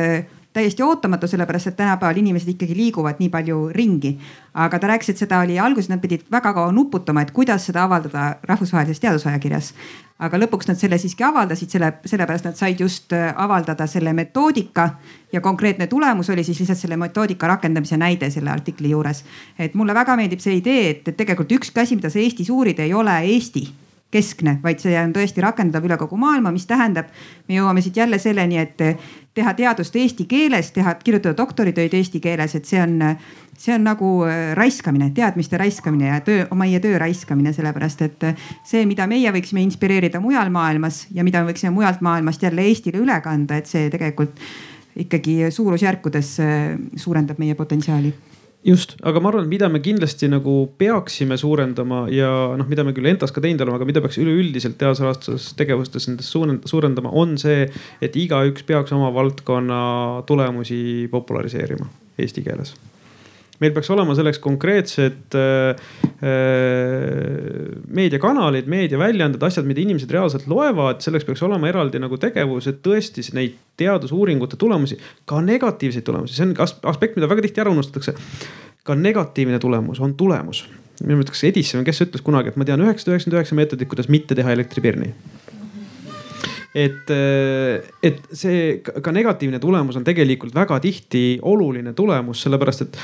B: täiesti ootamatu, sellepärast et tänapäeval inimesed ikkagi liiguvad nii palju ringi. aga ta rääkis, et seda oli alguses, nad pidid väga kaua nuputama, et kuidas seda avaldada rahvusvahelises teadusajakirjas. aga lõpuks nad selle siiski avaldasid, selle, sellepärast nad said just äh, avaldada selle metoodika ja konkreetne tulemus oli siis lihtsalt selle metoodika rakendamise näide selle artikli juures. et mulle väga meeldib see idee, et, et tegelikult ükski asi, mida sa Eestis uurid, ei ole Eesti keskne, vaid see on tõesti rakendatav üle kogu maailma, mis tähendab, me jõuame siit jälle selleni, et teha teadust eesti keeles, teha, kirjutada doktoritöid eesti keeles, et see on, see on nagu äh, raiskamine, teadmiste raiskamine ja töö, meie töö raiskamine, sellepärast et äh, see, mida meie võiksime inspireerida mujal maailmas ja mida me võiksime mujalt maailmast jälle Eestile üle kanda, et see tegelikult ikkagi suurusjärkudes äh, suurendab meie potentsiaali
C: just, aga ma arvan, mida me kindlasti nagu peaksime suurendama ja noh, mida me küll Entas ka teinud oleme, aga mida peaks üleüldiselt teadusrahastuses tegevustes nendest suurendama, on see, et igaüks peaks oma valdkonna tulemusi populariseerima eesti keeles meil peaks olema selleks konkreetsed äh, äh, meediakanalid, meediaväljaanded, asjad, mida inimesed reaalselt loevad, selleks peaks olema eraldi nagu tegevus, et tõesti neid teadusuuringute tulemusi, ka negatiivseid tulemusi, see on aspekt, mida väga tihti ära unustatakse. ka negatiivne tulemus on tulemus. minu meelest, kas Edison, kes ütles kunagi, et ma tean üheksasada üheksakümmend üheksa meetodit, kuidas mitte teha elektripirni et, äh, et see ka negatiivne tulemus on tegelikult väga tihti oluline tulemus, sellepärast et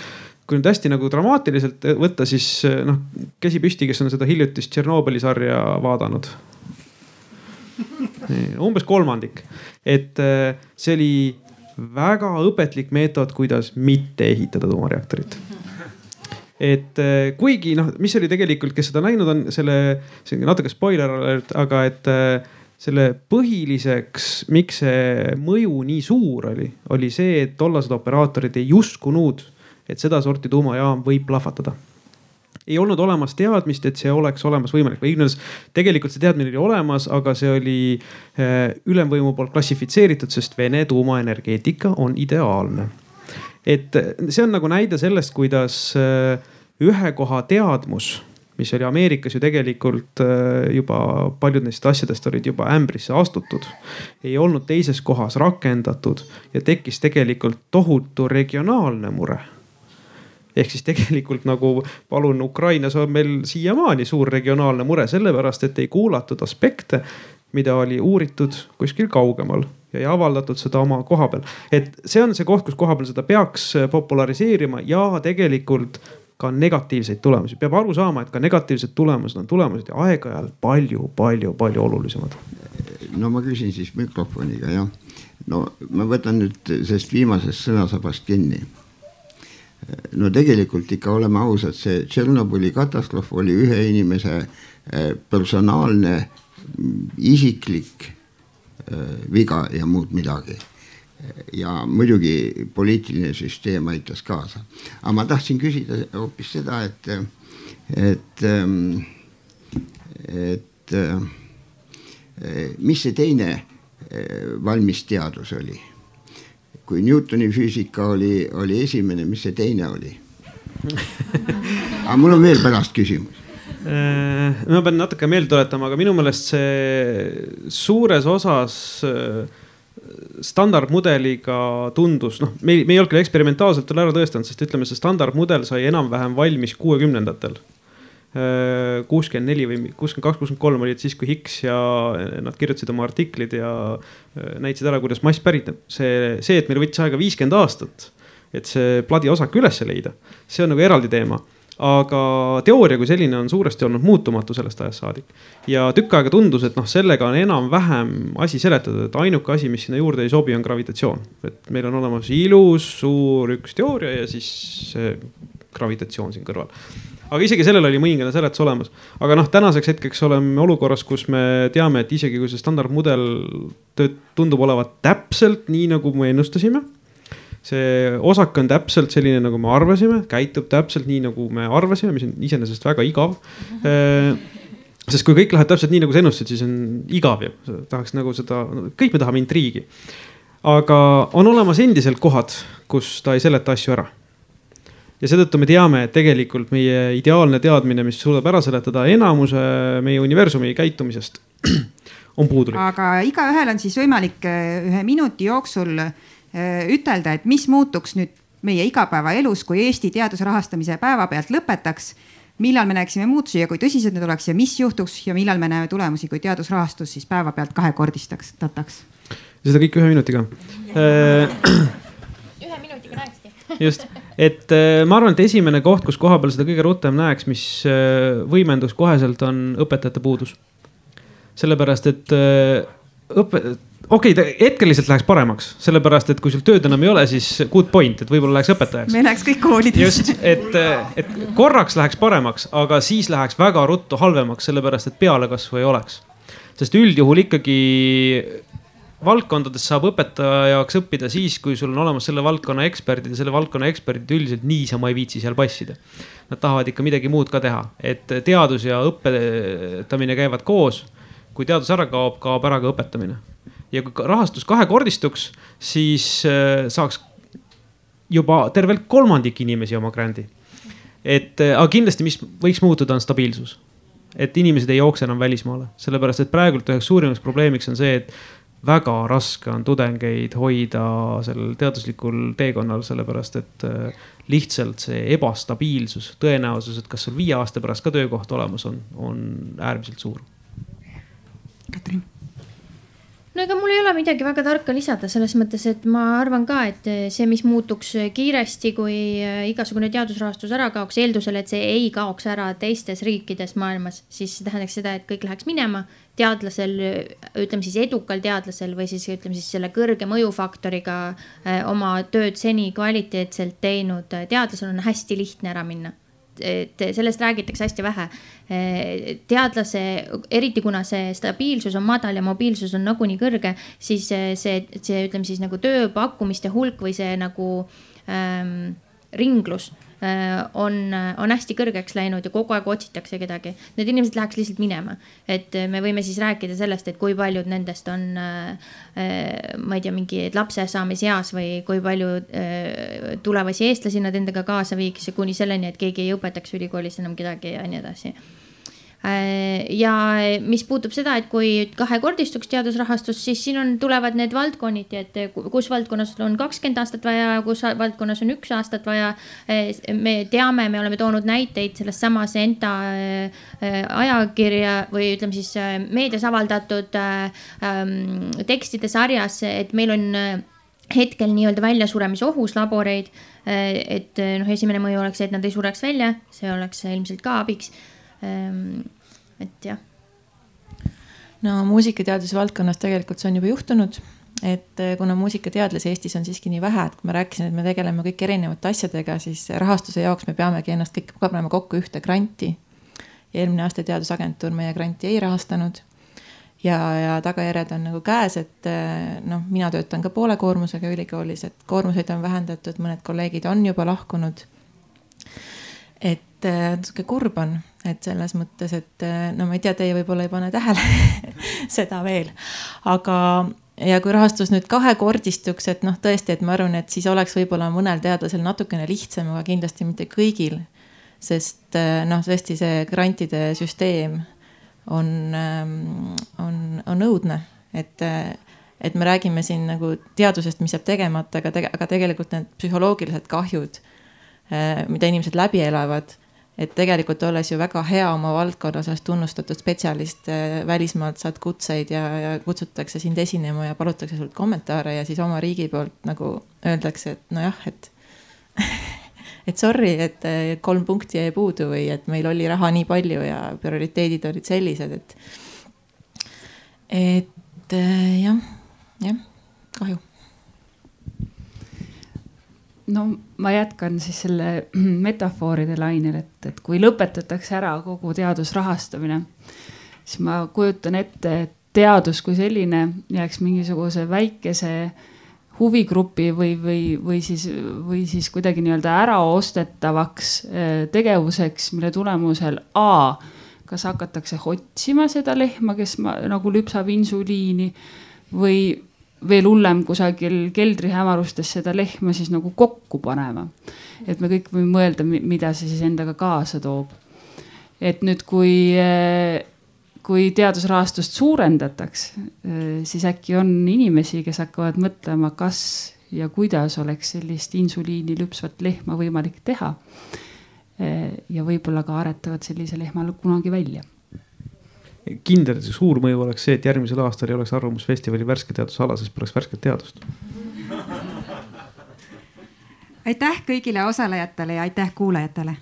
C: kui nüüd hästi nagu dramaatiliselt võtta, siis eh, noh, käsi püsti, kes on seda hiljutist Tšernobõli sarja vaadanud. umbes kolmandik, et eh, see oli väga õpetlik meetod, kuidas mitte ehitada tuumareaktorit et eh, kuigi noh, mis oli tegelikult, kes seda näinud on, selle, see on natuke spoiler alert, aga et selle põhiliseks, miks see mõju nii suur oli, oli see, et tollased operaatorid ei uskunud et sedasorti tuumajaam võib plahvatada ei olnud olemas teadmist, et see oleks olemas võimalik või igatahes tegelikult see teadmine oli olemas, aga see oli äh, ülemvõimu poolt klassifitseeritud, sest Vene tuumaenergeetika on ideaalne. et see on nagu näide sellest, kuidas äh, ühe koha teadmus mis oli Ameerikas ju tegelikult äh, juba paljud neist asjadest olid juba ämbrisse astutud. ei olnud teises kohas rakendatud ja tekkis tegelikult tohutu regionaalne mure ehk siis tegelikult nagu palun, Ukrainas on meil siiamaani suur regionaalne mure, sellepärast et ei kuulatud aspekte, mida oli uuritud kuskil kaugemal ja ei avaldatud seda oma koha peal. et see on see koht, kus koha peal seda peaks populariseerima ja tegelikult ka negatiivseid tulemusi, peab aru saama, et ka negatiivsed tulemused on tulemused ja aeg-ajalt palju, palju, palju olulisemad.
F: no ma küsin siis mikrofoniga jah. no ma võtan nüüd sellest viimasest sõnasabast kinni no tegelikult ikka oleme ausad, see Tšernobõli katastroof oli ühe inimese eh, personaalne, isiklik eh, viga ja muud midagi. ja muidugi poliitiline süsteem aitas kaasa, aga ma tahtsin küsida hoopis seda, et, et, ehm, et eh, mis see teine valmis teadus oli kui Newtoni füüsika oli, oli esimene, mis see teine oli? aga mul on veel pärast küsimus
C: äh, ma pean natuke meelde tuletama, aga minu meelest see suures osas äh, standardmudeliga tundus, noh, me ei, me ei olnud küll eksperimentaalselt veel ära tõestanud, sest ütleme, see standardmudel sai enam-vähem valmis kuuekümnendatel kuuskümmend neli või kuuskümmend kaks, kuuskümmend kolm olid siis, kui Higgs ja nad kirjutasid oma artiklid ja äh, näitasid ära, kuidas mass päritneb. see, see, et meil võttis aega viiskümmend aastat, et see pladiosak üles leida, see on nagu eraldi teema aga teooria kui selline on suuresti olnud muutumatu sellest ajast saadik. ja tükk aega tundus, et noh, sellega on enam-vähem asi seletatud, et ainuke asi, mis sinna juurde ei sobi, on gravitatsioon. et meil on olemas ilus suur üks teooria ja siis gravitatsioon siin kõrval aga isegi sellel oli mõningane seletus olemas. aga noh, tänaseks hetkeks oleme olukorras, kus me teame, et isegi kui see standardmudel tundub olevat täpselt nii, nagu me ennustasime see osak on täpselt selline, nagu me arvasime, käitub täpselt nii, nagu me arvasime, mis on iseenesest väga igav sest kui kõik läheb täpselt nii, nagu sa ennustasid, siis on igav ju, tahaks nagu seda, kõik me tahame intriigi. aga on olemas endiselt kohad, kus ta ei seleta asju ära ja seetõttu me teame, et tegelikult meie ideaalne teadmine, mis suudab ära seletada enamuse meie universumi käitumisest, <clears throat> on puudulik.
B: aga igaühel on siis võimalik äh, ühe minuti jooksul äh, ütelda, et mis muutuks nüüd meie igapäevaelus, kui Eesti teaduse rahastamise päevapealt lõpetaks millal me näeksime muutusi ja kui tõsised need oleks ja mis juhtuks ja millal me näeme tulemusi, kui teadusrahastus siis päevapealt kahekordistaks, tataks?
C: seda kõike ühe minutiga.
A: ühe <clears throat> minutiga näekski
C: just, et äh, ma arvan, et esimene koht, kus koha peal seda kõige rutem näeks, mis äh, võimendus koheselt, on õpetajate puudus. sellepärast, et äh, õpe, okei okay,, hetkel lihtsalt läheks paremaks, sellepärast et kui sul tööd enam ei ole, siis good point, et võib-olla läheks õpetajaks.
B: me läheks kõik koolidesse.
C: just, et, et korraks läheks paremaks, aga siis läheks väga ruttu halvemaks, sellepärast et pealekasvu ei oleks. sest üldjuhul ikkagi valdkondades saab õpetajaks õppida siis, kui sul on olemas selle valdkonna eksperdid ja selle valdkonna eksperdid üldiselt niisama ei viitsi seal passida. Nad tahavad ikka midagi muud ka teha, et teadus ja õpetamine käivad koos. kui teadus ära kaob, kaob ära ka õpetamine. ja kui rahastus kahekordistuks, siis äh, saaks juba tervelt kolmandik inimesi oma grandi. et, äh, aga kindlasti, mis võiks muutuda, on stabiilsus et inimesed ei jookse enam välismaale, sellepärast et praegult üheks suurimaks probleemiks on see, et väga raske on tudengeid hoida sellel teaduslikul teekonnal, sellepärast et äh, lihtsalt see ebastabiilsus, tõenäosus, et kas sul viie aasta pärast ka töökoht olemas on, on äärmiselt suur.
B: Katrin
A: no ega mul ei ole midagi väga tarka lisada selles mõttes, et ma arvan ka, et see, mis muutuks kiiresti, kui äh, igasugune teadusrahastus ära kaoks, eeldusel, et see ei kaoks ära teistes riikides maailmas, siis see tähendaks seda, et kõik läheks minema. teadlasel, ütleme siis edukal teadlasel või siis ütleme siis selle kõrge mõjufaktoriga oma tööd seni kvaliteetselt teinud teadlasel on hästi lihtne ära minna et sellest räägitakse hästi vähe. teadlase, eriti kuna see stabiilsus on madal ja mobiilsus on nagunii kõrge, siis see, see ütleme siis nagu tööpakkumiste hulk või see nagu ähm, ringlus on, on hästi kõrgeks läinud ja kogu aeg otsitakse kedagi. Need inimesed läheks lihtsalt minema, et äh, me võime siis rääkida sellest, et kui paljud nendest on, äh, ma ei tea, mingi lapse saamise eas või kui palju tulevasi eestlasi nad endaga kaasa viiks, kuni selleni, et keegi ei õpetaks ülikoolis enam kedagi ja nii edasi Äh, ja mis puutub seda, et kui kahekordistuks teadusrahastus, siis siin on, tulevad need valdkonniti, et kus valdkonnas on kakskümmend aastat vaja, kus valdkonnas on üks aastat vaja. Äh, me teame, me oleme toonud näiteid selles samas enda äh, ajakirja või ütleme siis meedias avaldatud ähm, tekstide sarjas, et meil on hetkel nii-öelda väljasuremisohus laboreid. et noh, esimene mõju oleks see, et nad ei sureks välja, see oleks ilmselt ka abiks et jah.
D: no muusikateaduse valdkonnas tegelikult see on juba juhtunud, et eh, kuna muusikateadlasi Eestis on siiski nii vähe, et kui ma rääkisin, et me tegeleme kõik erinevate asjadega, siis rahastuse jaoks me peamegi ennast kõik panema kokku ühte granti. eelmine aasta Teadusagentuur meie granti ei rahastanud ja, ja tagajärjed on nagu käes, et eh, noh, mina töötan ka poole koormusega ülikoolis, et koormuseid on vähendatud, mõned kolleegid on juba lahkunud. et eh, sihuke kurb on et selles mõttes, et no ma ei tea, teie võib-olla ei pane tähele <laughs> seda veel, aga ja kui rahastus nüüd kahekordistuks, et noh, tõesti, et ma arvan, et siis oleks võib-olla mõnel teadlasel natukene lihtsam, aga kindlasti mitte kõigil. sest noh, tõesti see grantide süsteem on, on, on õudne, et, et me räägime siin nagu teadusest, mis jääb tegemata, aga tege,, aga tegelikult need psühholoogilised kahjud, mida inimesed läbi elavad et tegelikult olles ju väga hea oma valdkonna osas tunnustatud spetsialist, äh, välismaalt saad kutseid ja, ja kutsutakse sind esinema ja palutakse sult kommentaare ja siis oma riigi poolt nagu öeldakse, et nojah, et <laughs> et sorry, et kolm punkti jäi puudu või et meil oli raha nii palju ja prioriteedid olid sellised, et. et äh, jah, jah, kahju
E: no ma jätkan siis selle <clears throat> metafooride lainel, et, et kui lõpetatakse ära kogu teadusrahastamine, siis ma kujutan ette, et teadus kui selline jääks mingisuguse väikese huvigrupi või, või, või siis, või siis kuidagi nii-öelda äraostetavaks äh, tegevuseks, mille tulemusel A, kas hakatakse otsima seda lehma, kes ma, nagu lüpsab insuliini või veel hullem kusagil keldrihämarustes seda lehma siis nagu kokku panema. et me kõik võime mõelda, mida see siis endaga kaasa toob. et nüüd, kui, kui teadusrahastust suurendataks, siis äkki on inimesi, kes hakkavad mõtlema, kas ja kuidas oleks sellist insuliini lüpsvat lehma võimalik teha. ja võib-olla ka aretavad sellise lehma kunagi välja
C: kindel, suur mõju oleks see, et järgmisel aastal ei oleks Arvamusfestivali värske teadusala, sest poleks värsket teadust.
B: aitäh kõigile osalejatele ja aitäh kuulajatele